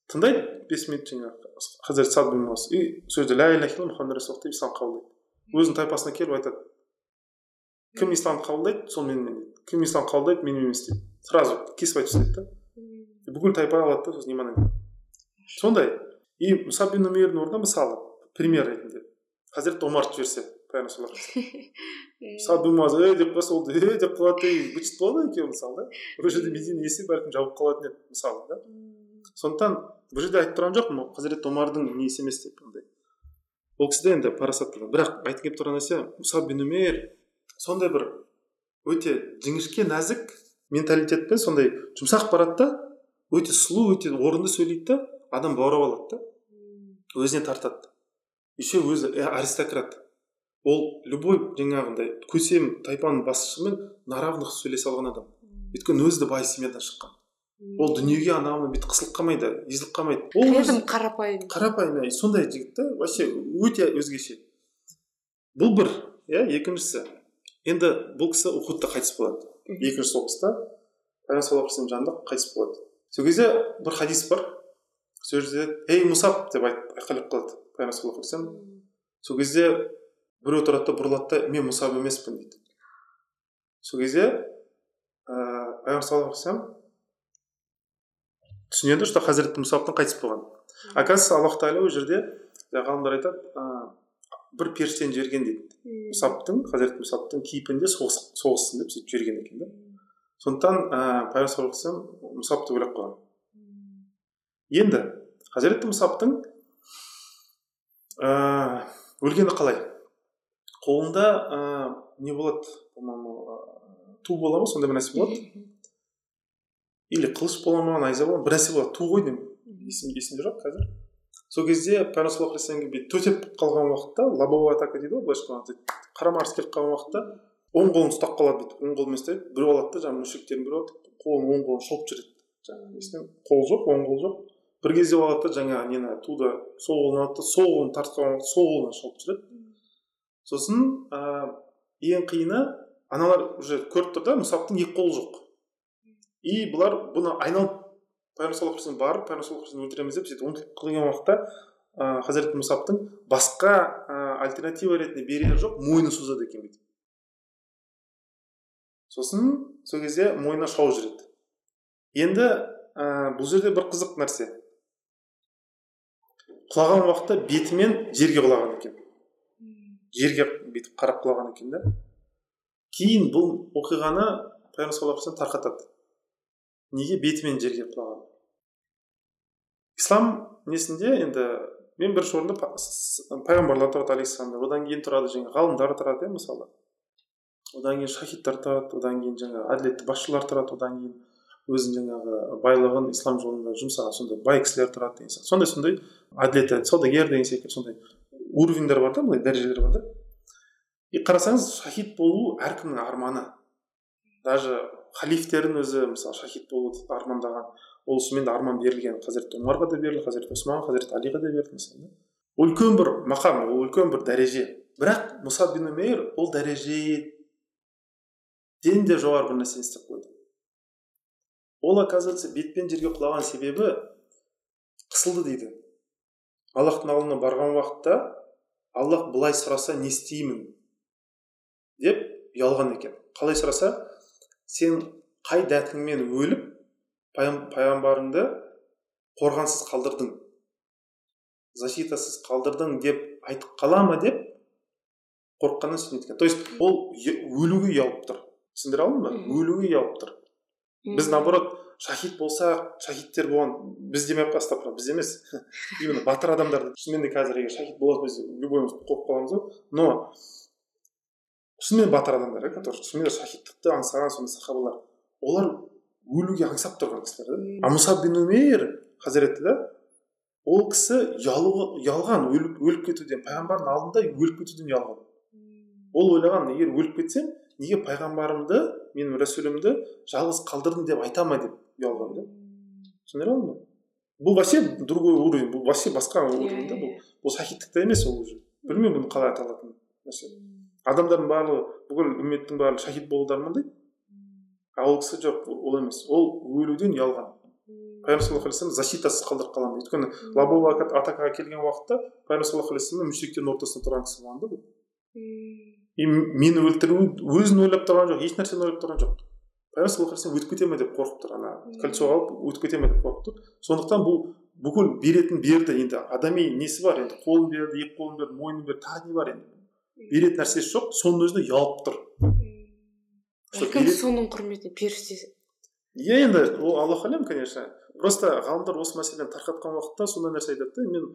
Тыңдайды бес минут жаңағы хазірет сад бин и сол жерде ля иляха илlallah мұхаммад расулаллах деп ислам қабылдайды. Өзінің тайпасына келіп айтады. Кім исламды қабылдайды сол менімен дейді. Кім ислам қабылдайды менімен емес дейді сразу кесіп айтып тастайды да. Бүкіл тайпа алады да сосын иман сондай. И мұсаб бин умейрдің орнына мысалы пример ретінде. Хазірет омарды жіберсе алейхи сад бин муаз ей деп қалса ол е деп қалады и быт болады екеуі мысалы да. Ол жерде медина есігі бәлкім жабылып қалатын еді мысалы да. Сондықтан бұл жерде айтып тұрған жоқпын ол хазірет омардың несі емес деп андай ол кісі де енді парасатты адам. бірақ айтқым келіп тұрған нәрсе мұсаб бин умейр сондай бір өте жіңішке нәзік менталитетпен сондай жұмсақ барады да өте сұлу өте орынды сөйлейді да адам баурап алады да. Өзіне тартады. Еще өзі э, аристократ. Ол любой жаңағындай көсем тайпаның басшысымен на равных сөйлесе алған адам. Өйткені өзі де бай семьядан шыққан. Ол дүниеге анау бүйтіп қысылып қалмайды езіліп қалмайды. Ол этом қарапайым? қарапайым иә, сондай жігіт та вообще өте өзгеше. Бұл бір иә екіншісі. Енді бұл кісі ухудта қайтыс болады. Екінші соғыста пайғамбар саллаллаху жанында қайтыс болады. Сол кезде бір хадис бар. Сол жерде ей мұсап деп айқайлап қалады пайғамбар саллаллаху алейхи сол кезде біреу тұрады да бұрылады да мен мұсап емеспін дейді. Сол кезде ыыы пайғамбар саллаллаху алейхи вассалам түсінеді что хазіреті мұсаптың қайтыс болған оказывается аллах тағала ол жерде ғалымдар айтады бір періштені жіберген дейді. Мұсаптың хазірет мұсаптың кейпінде соғыс соғыссын деп сөйтіп жіберген екен да. Сондықтан ыыы пайғамбар саллаллаху алейхи мұсапты ойлап қойған енді хазіреті мұсаптың ыыы өлгені қалай? Қолында ыыы не болады по моему ту бола ма сондай бір нәрсе болады? Или қылыш бола ма найза бола ма бір нәрсе болады ту ғой деймін. Есім есімде жоқ қазір. Сол кезде пайғамбар саллаллаху алейхи төтеп қалған уақытта лобовой атака дейді ғой былайша айтқанда. Қарама қарсы келіп қалған уақытта оң қолын ұстап қалады бүйтіп. Оң қолымен ұстайды біреу алады да жаңағы мүшриктердің біреуі алады. Қолын оң қолын шолып жүреді жаңағы несінен қол жоқ оң қол жоқ. Бір кезде ол алады да жаңағы нені туды сол қолына алады да сол қолын тартып қалған уақытта сол қолынан шолып жүреді сосын ыыы ең қиыны аналар уже көріп тұр да мұсаптың екі қолы жоқ. И бұлар бұны айналып пайғамбар барып пайғамбар өлтіреміз деп сөйтіп ұмтылып қалған уақытта ыыы хазірет мұсаптың басқа ыыы альтернатива ретінде берері жоқ мойнын созады екен бүйтіп. Сосын сол кезде мойнына шауып жүреді. Енді ә, бұл жерде бір қызық нәрсе. Құлаған уақытта бетімен жерге құлаған екен. Жерге бүйтіп қарап құлаған екен да. Кейін бұл оқиғаны пайғамбар саллаллаху тарқатады. Неге? Бетімен жерге құлаған. Ислам несінде енді мен бірінші орында пайғамбарлар тұрады алейхисаламдар одан кейін тұрады жаңағы ғалымдар тұрады иә мысалы. Одан кейін шахидтар тұрады одан кейін жаңағы әділетті басшылар тұрады одан кейін өзінің жаңағы байлығын ислам жолында жұмсаған сондай бай кісілер тұрады деген сияқты. Сондай сондай әділетті саудагер деген секілді сондай уровеньдер бар да былай дәрежелер бар да. И қарасаңыз шахид болу әркімнің арманы. Даже халифтердің өзі мысалы шахид болуды армандаған ол шынымен де арман берілген. Хазіреті омарға да берілді хазіреті османға хазіреті алиға да берілді мысалы үлкен бір мақам ол үлкен бір дәреже. Бірақ мұсаб бин умейр ол дәрежеден де жоғары бір нәрсені істеп қойды. Ол оказывается бетпен жерге құлаған себебі қысылды дейді. Аллахтың алдына барған уақытта аллах былай сұраса не істеймін деп ұялған екен. Қалай сұраса сен қай дәтіңмен өліп пайғамбарыңды қорғансыз қалдырдың защитасыз қалдырдың деп айтып қала ма? деп қорыққаннан сөйткен то есть ол өлуге ұялып тұр. Түсіндіре алдым ба? Өлуге ұялып тұр. Біз наоборот шахид болсақ шахидтер болған біз демей ақ қойсақ біз емес. Именно батыр адамдар шынымен де қазір егер шахид болатын біз любойымыз қорқып қаламыз ғой но шынымен батыр адамдар иә которые шынымен шахидтықты аңсаған сондай сахабалар олар өлуге аңсап тұрған кісілер да а бин умейр хазіреті да ол кісі ұялған өліп өліп кетуден пайғамбардың алдында өліп кетуден ұялған ол ойлаған егер өліп кетсем неге пайғамбарымды менің рәсулімді жалғыз қалдырдың деп айта ма деп ұялған да? Түсіндіре алдым ба бұл вообще другой уровень бұл вообще басқа уровень да бұл. Бұл шахидтікте емес ол уже. Білмеймін бұны қалай аталатынын. Нәрсе адамдардың барлығы бүкіл үмметтің барлығы шахид болуды армандайды а ол кісі жоқ ол емес. Ол өлуден ұялған. Пайғамбар саллаллаху алейхи защитасыз қалдырып қаламын өйткені лобова атакаға келген уақытта пайғамбар саллаллаху алейхи вассалам мушриктердің ортасында тұрған кісі болған да бұл. Мені өлтіру өзін ойлап тұрған жоқ ешнәрсені ойлап тұрған жоқ пайғамбар саллаллаху алейhi өтіп кете ме деп қорқып тұр ана. Кольцо алып өтіп кете ме деп қорқып тұр сондықтан бұл бүкіл беретін берді енді адами несі бар енді қолын берді екі қолын берді мойнын берді тағы не бар енді беретін нәрсесі жоқ соның өзіне ұялып тұр бәлкім соның құрметіне періште иә енді ол аллаху алям конечно. Просто ғалымдар осы мәселені тарқатқан уақытта сондай нәрсе айтады да мен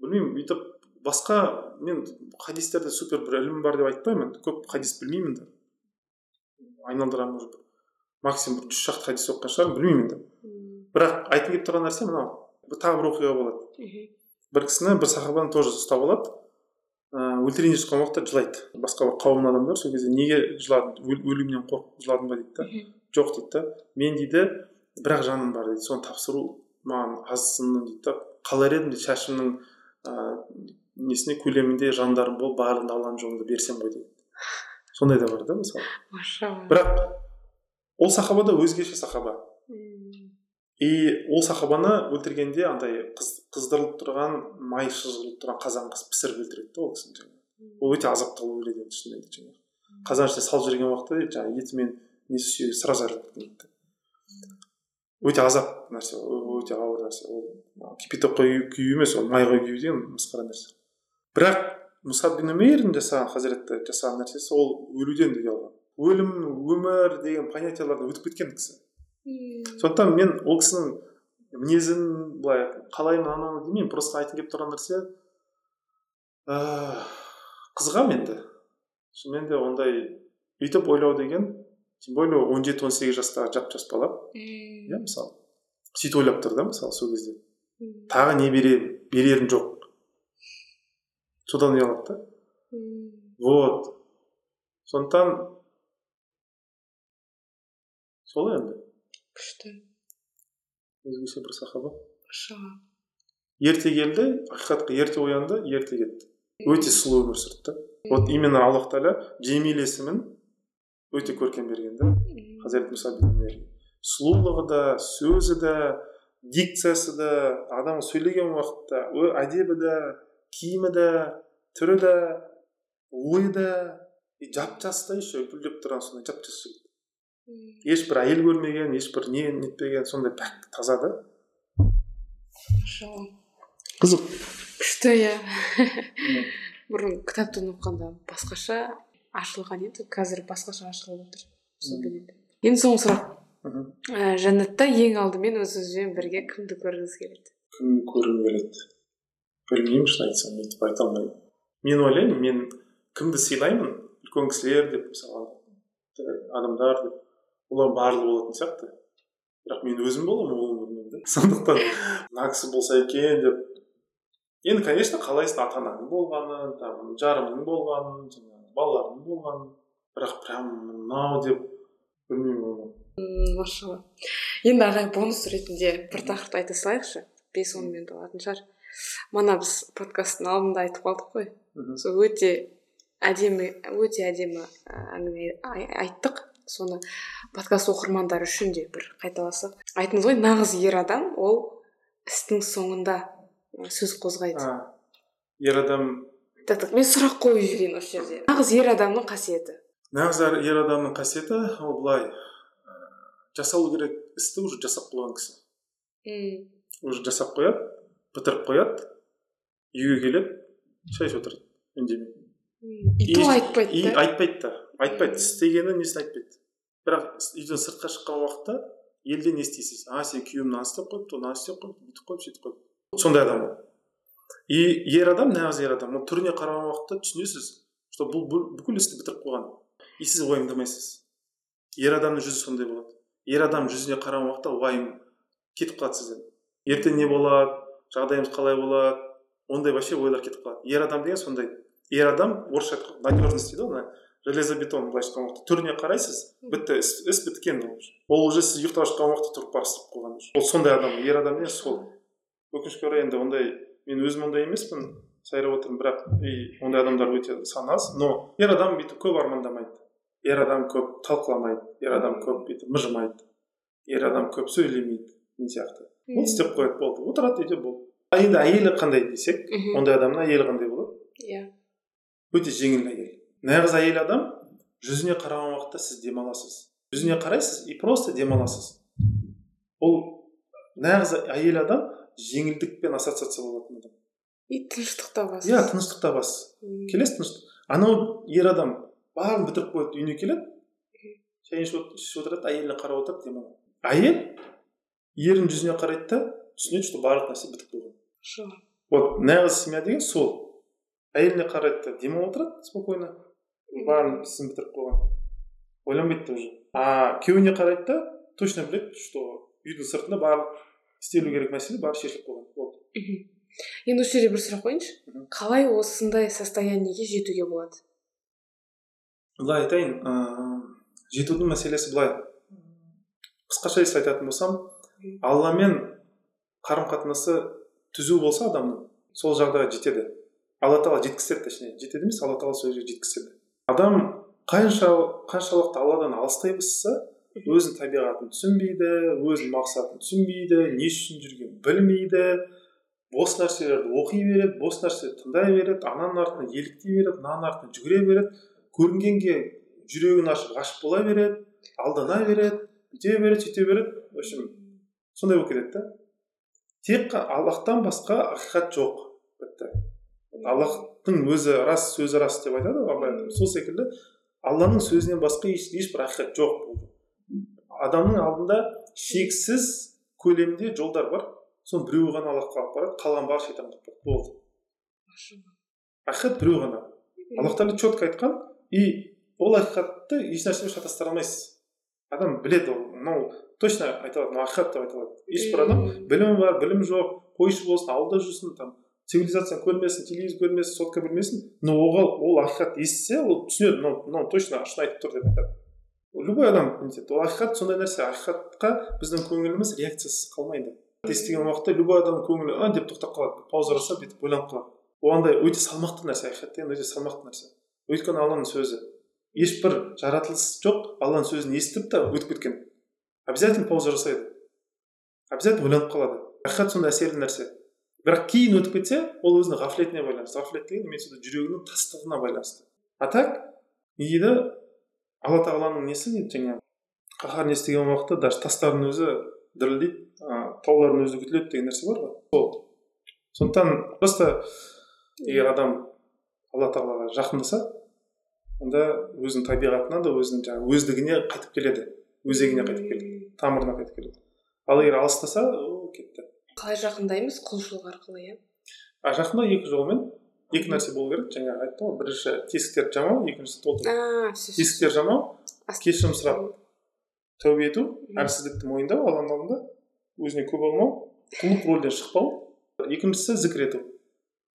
білмеймін бүйтіп басқа мен хадистерде супер бір ілім бар деп айтпаймын. Көп хадис білмеймін де. Айналдырамын может максимум бір жүз шақты хадис оқыған шығармын білмеймін енді. Бірақ айтқым келіп тұрған нәрсе мынау. Тағы бір оқиға болады. Бір кісіні бір сахабаны тоже ұстап алады ыыы өлтірейін деп жатқан уақытта жылайды. Басқа бір қауым адамдар сол кезде неге жыладың? Өлімнен қорқып жыладың ба дейді да. Жоқ дейді да. Мен дейді бірақ жаным бар дейді. Соны тапсыру маған азсын дейді да. Қалар едім дейді. Шашымның ыыы несіне көлемінде жандарым болып барлығын алланың жолында берсем ғой дейді сондай да бар да мысалы. Бірақ ол сахаба да өзгеше сахаба. И ол сахабаны өлтіргенде андай қыз, қыздырылып тұрған май шыжғырылып тұрған қазан қыз пісіріп өлтіреді да ол кісіні ол өте азапты қылып өледі енді шынымен де жаңағы. Қазан ішіне салып жіберген уақытта жаңағы еті мен несі сүйегі сразу айырылып кеткен дейді өте азап нәрсе өте ауыр нәрсе ол. Кипятокқа күйу емес ол майға күйу деген масқара нәрсе. Бірақ мұсаб бин умейрдің жасаған хазіретті жасаған нәрсесі ол өлуден де ұялған. Өлім өмір деген понятиялардан өтіп кеткен кісі. Сондықтан мен ол кісінің мінезін былай қалаймын ананы демеймін просто айтқым келіп тұрған нәрсе ыыы қызығамын енді. Шынымен де ондай өйтіп ойлау деген тем более он жеті он сегіз жастағы жап жас бала. Иә мысалы. Сөйтіп ойлап тұр да мысалы сол кезде. Тағы не бере берерім жоқ. Содан ұялады да вот сондықтан солай енді күшті өзгеше бір сахаба ерте келді ақиқатқа ерте оянды ерте кетті өте сұлу өмір сүрді да вот именно аллах тағала джемил есімін өте көркем берген да хазірет мұса сұлулығы да сөзі да дикциясы да адам сөйлеген уақытта әдебі да киімі де түрі де ойы да жап жас та еще үлпілдеп тұрған сондай жап жас жігіт ешбір әйел көрмеген ешбір не нетпеген сондай пәк таза да қызық күшті иә бұрын кітаптан оқығанда басқаша ашылған еді қазір басқаша ашылып отыр енді соңғы сұрақ ә, жәннатта ең алдымен өзіңізбен бірге кімді көргіңіз келеді кімді көргім келеді білмеймін шын айтсам өйтіп айта алмаймын мен ойлаймын мен кімді сыйлаймын үлкен кісілер деп мысалы адамдар деп олар барлығы болатын сияқты. Бірақ мен өзім боламын ол өмірмен да сондықтан мына кісі болса екен деп. Енді конечно қалайсың ата ананың болғанын там жарыңның болғанын жаңағы балаларыңның болғанын. Бірақ прям мынау деп білмеймін оны. Машалла. Енді ағай бонус ретінде бір тақырыпты айта салайықшы. Бес он минут алатын шығар. Мана біз подкасттың алдында айтып қалдық қой. Сол өте әдемі өте әдемі әңгіме ай- айттық. Соны подкаст оқырмандары үшін де бір қайталасақ. Айттыңыз ғой нағыз ер адам ол істің соңында сөз қозғайды. А, ер адам так так мен сұрақ қойып жіберейін осы жерде. Нағыз ер адамның қасиеті. Нағыз ер ер адамның қасиеті ол былай ә, жасалу керек істі уже жасап қойған кісі. Мм уже жасап қояды. Бітіріп қояды. Үйге келеді шай ішіп отырады үндемей. И то айтпайды и да. айтпайды да. Айтпайды. Істегені несін айтпайды? Бірақ үйден сыртқа шыққан уақытта елден не істейсіз? А сен күйеуің мынаны істеп қойыпты мынаны істеп қойыпты бүйтіп қойыпты сөйтіп қойыпты сондай адам ол. И ер адам нағыз ер адам ол түріне қараған уақытта түсінесіз что бұл- бүкіл істі бітіріп қойған. И сіз уайымдамайсыз. Ер адамның жүзі сондай болады. Ер адам жүзіне қараған уақытта уайым кетіп қалады сізден. Ертең не болады жағдайымыз қалай болады ондай вообще ойлар кетіп қалады. Ер адам деген сондай ер адам орысша айтқан надежность дейді ғой железобетон былайша айтқан уақытта. Түріне қарайсыз бітті іс, іс біткен ол уже. Сіз ұйықтап жатқан уақытта тұрып барып істеп қойған уже. Ол сондай адам ер адам деген сол өкінішке орай енді ондай мен өзім ондай емеспін сайрап отырмын бірақ и ондай адамдар өте саны аз. Но ер адам бүйтіп көп армандамайды. Ер адам көп талқыламайды ер адам көп бүйтіп мыжымайды. Ер адам көп сөйлемейді мен сияқты. Ол істеп қояды болды. Отырады үйде болды. А енді әйелі қандай десек ондай адамның әйелі қандай болады? Иә. Өте жеңіл әйел. Нағыз әйел адам жүзіне қараған уақытта сіз демаласыз. Жүзіне қарайсыз и просто демаласыз. Ол нағыз әйел адам жеңілдікпен ассоциация болатын адам. И тыныштық табасыз иә тыныштық табасыз келесіз тыныштық. Анау ер адам барлығын бітіріп қойды үйіне келеді. Шайын ішіп от- ішіп отырады әйеліне қарап отырады демалады. Әйел ерінің жүзіне қарайды да түсінеді что барлық нәрсе бітіп қойған Хорошо. вот нағыз семья деген сол. Әйеліне қарайды да демалып отырады спокойно. Барын ісін бітіріп қойған ойланбайды да уже. А күйеуіне қарайды да точно біледі что үйдің сыртында барлық істелу керек мәселе бәрі шешіліп қойған болды енді осы жерде бір сұрақ қояйыншы қалай осындай состояниеге жетуге болады? Былай айтайын ыыы жетудің мәселесі былай. Қысқаша если айтатын болсам алламен қарым қатынасы түзу болса адамның сол жағдайға жетеді. Алла тағала жеткізеді точнее жетеді емес алла тағала сол жерге жеткізеді. Адам қанша қаншалықты алладан алыстай басса өзінің табиғатын түсінбейді өзінің мақсатын түсінбейді не үшін жүргенін білмейді бос нәрселерді оқи береді бос нәрселерді тыңдай береді ананың артынан еліктей береді мынаның артынан жүгіре береді көрінгенге жүрегін ашып ғашық бола береді алдана береді бүйте береді сөйте береді. В общем сондай болып кетеді да. Тек аллахтан басқа ақиқат жоқ бітті аллахтың өзі рас сөзі рас деп айтады ғой сол секілді алланың сөзінен басқа еш, ешбір ақиқат жоқ болды. Адамның алдында шексіз көлемде жолдар бар. Соның біреуі ғана аллахқа алып барады қалған барлығы шайтанға алып барады. Болды. Ақиқат біреу ғана. Аллах тағала четко айтқан и ол ақиқатты ешнәрсемен шатастыра алмайсыз. Адам біледі ол. Мынау точно айта алады мынау ақиқат деп айта алады ешбір адам білімі бар білімі жоқ қойшы болсын ауылда жүрсін там цивилизацияны көрмесін телевизор көрмесін сотка білмесін но оған ол ақиқат естісе ол түсінеді мынау мынау точно шын айтып тұр деп айтады. Любой адам нетеді ол ақиқат сондай нәрсе ақиқатқа біздің көңіліміз реакциясыз қалмайды. Естіген уақытта любой адам көңілі а деп тоқтап қалады пауза жасап бүйтіп ойланып қалады. Ол андай өте салмақты нәрсе ақиқат деген өте салмақты нәрсе. Өйткені алланың сөзі ешбір жаратылыс жоқ алланың сөзін естіп та өтіп кеткен. Обязательно пауза жасайды. Обязательно ойланып қалады. Ақиқат сондай әсерлі нәрсе. Бірақ кейін өтіп кетсе ол өзінің ғафлетіне байланысты. Ғафлет деген в виду жүрегінің тастығына байланысты. А так не дейді алла тағаланың несі дейді? Жаңағы қаһарын естіген уақытта даже тастардың өзі дірілдейді а, таулардың өзі күтіледі деген нәрсе бар ғой. Сол. Сондықтан просто егер адам алла тағалаға жақындаса онда өзінің табиғатына да өзінің жаңағы өздігіне қайтып келеді. Өзегіне қайтып келеді. Тамырына қайтып келеді. Ал егер алыстаса ол кетті. Қалай жақындаймыз құлшылық арқылы иә? А жақында екі жолмен екі нәрсе болу керек. Жаңа айттым ғой бірінші тесіктерді жамау екіншісі толтыру. А все тесіктер жамау кешірім сұрап. Тәубе ету әлсіздікті мойындау алланың алдында өзіне көп алмау құлдық рөлден шықпау. Екіншісі зікір ету.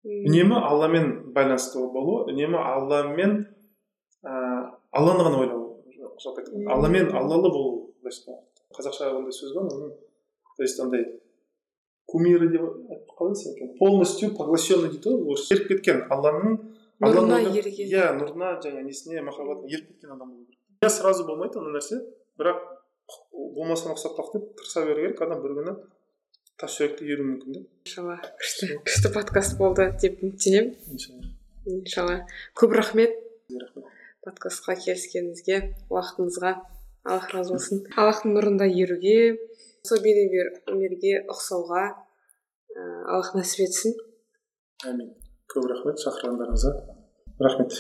Үнемі алламен байланысты болу үнемі алламен ыыы алланы ғана ойлау. Алламен аллалы болу былайша айтқанда. Қазақша ондай сөз бар оның то есть андай кумиры деп қалай десем екен. Полностью поглощенный дейді ғой орысша еріп кеткен алланың нұрына ерген. иә нұрына және несіне махаббатына еріп кеткен адам болу керек. Иә сразу болмайды ондай нәрсе. Бірақ болмасына ұқсап қалды деп тырыса беру керек. Адам бір күні тас жүректі еруі мүмкін да иншалла. Күшті күшті подкаст болды деп үміттенемін. Иншалла. Иншалла. Көп рахмет. Подкастқа келіскеніңізге уақытыңызға. Аллах разы болсын. Аллахтың нұрында еруге сол өмірге ұқсауға ыыы аллах нәсіп етсін. Әмин көп рахмет шақырғандарыңызға. Рахмет.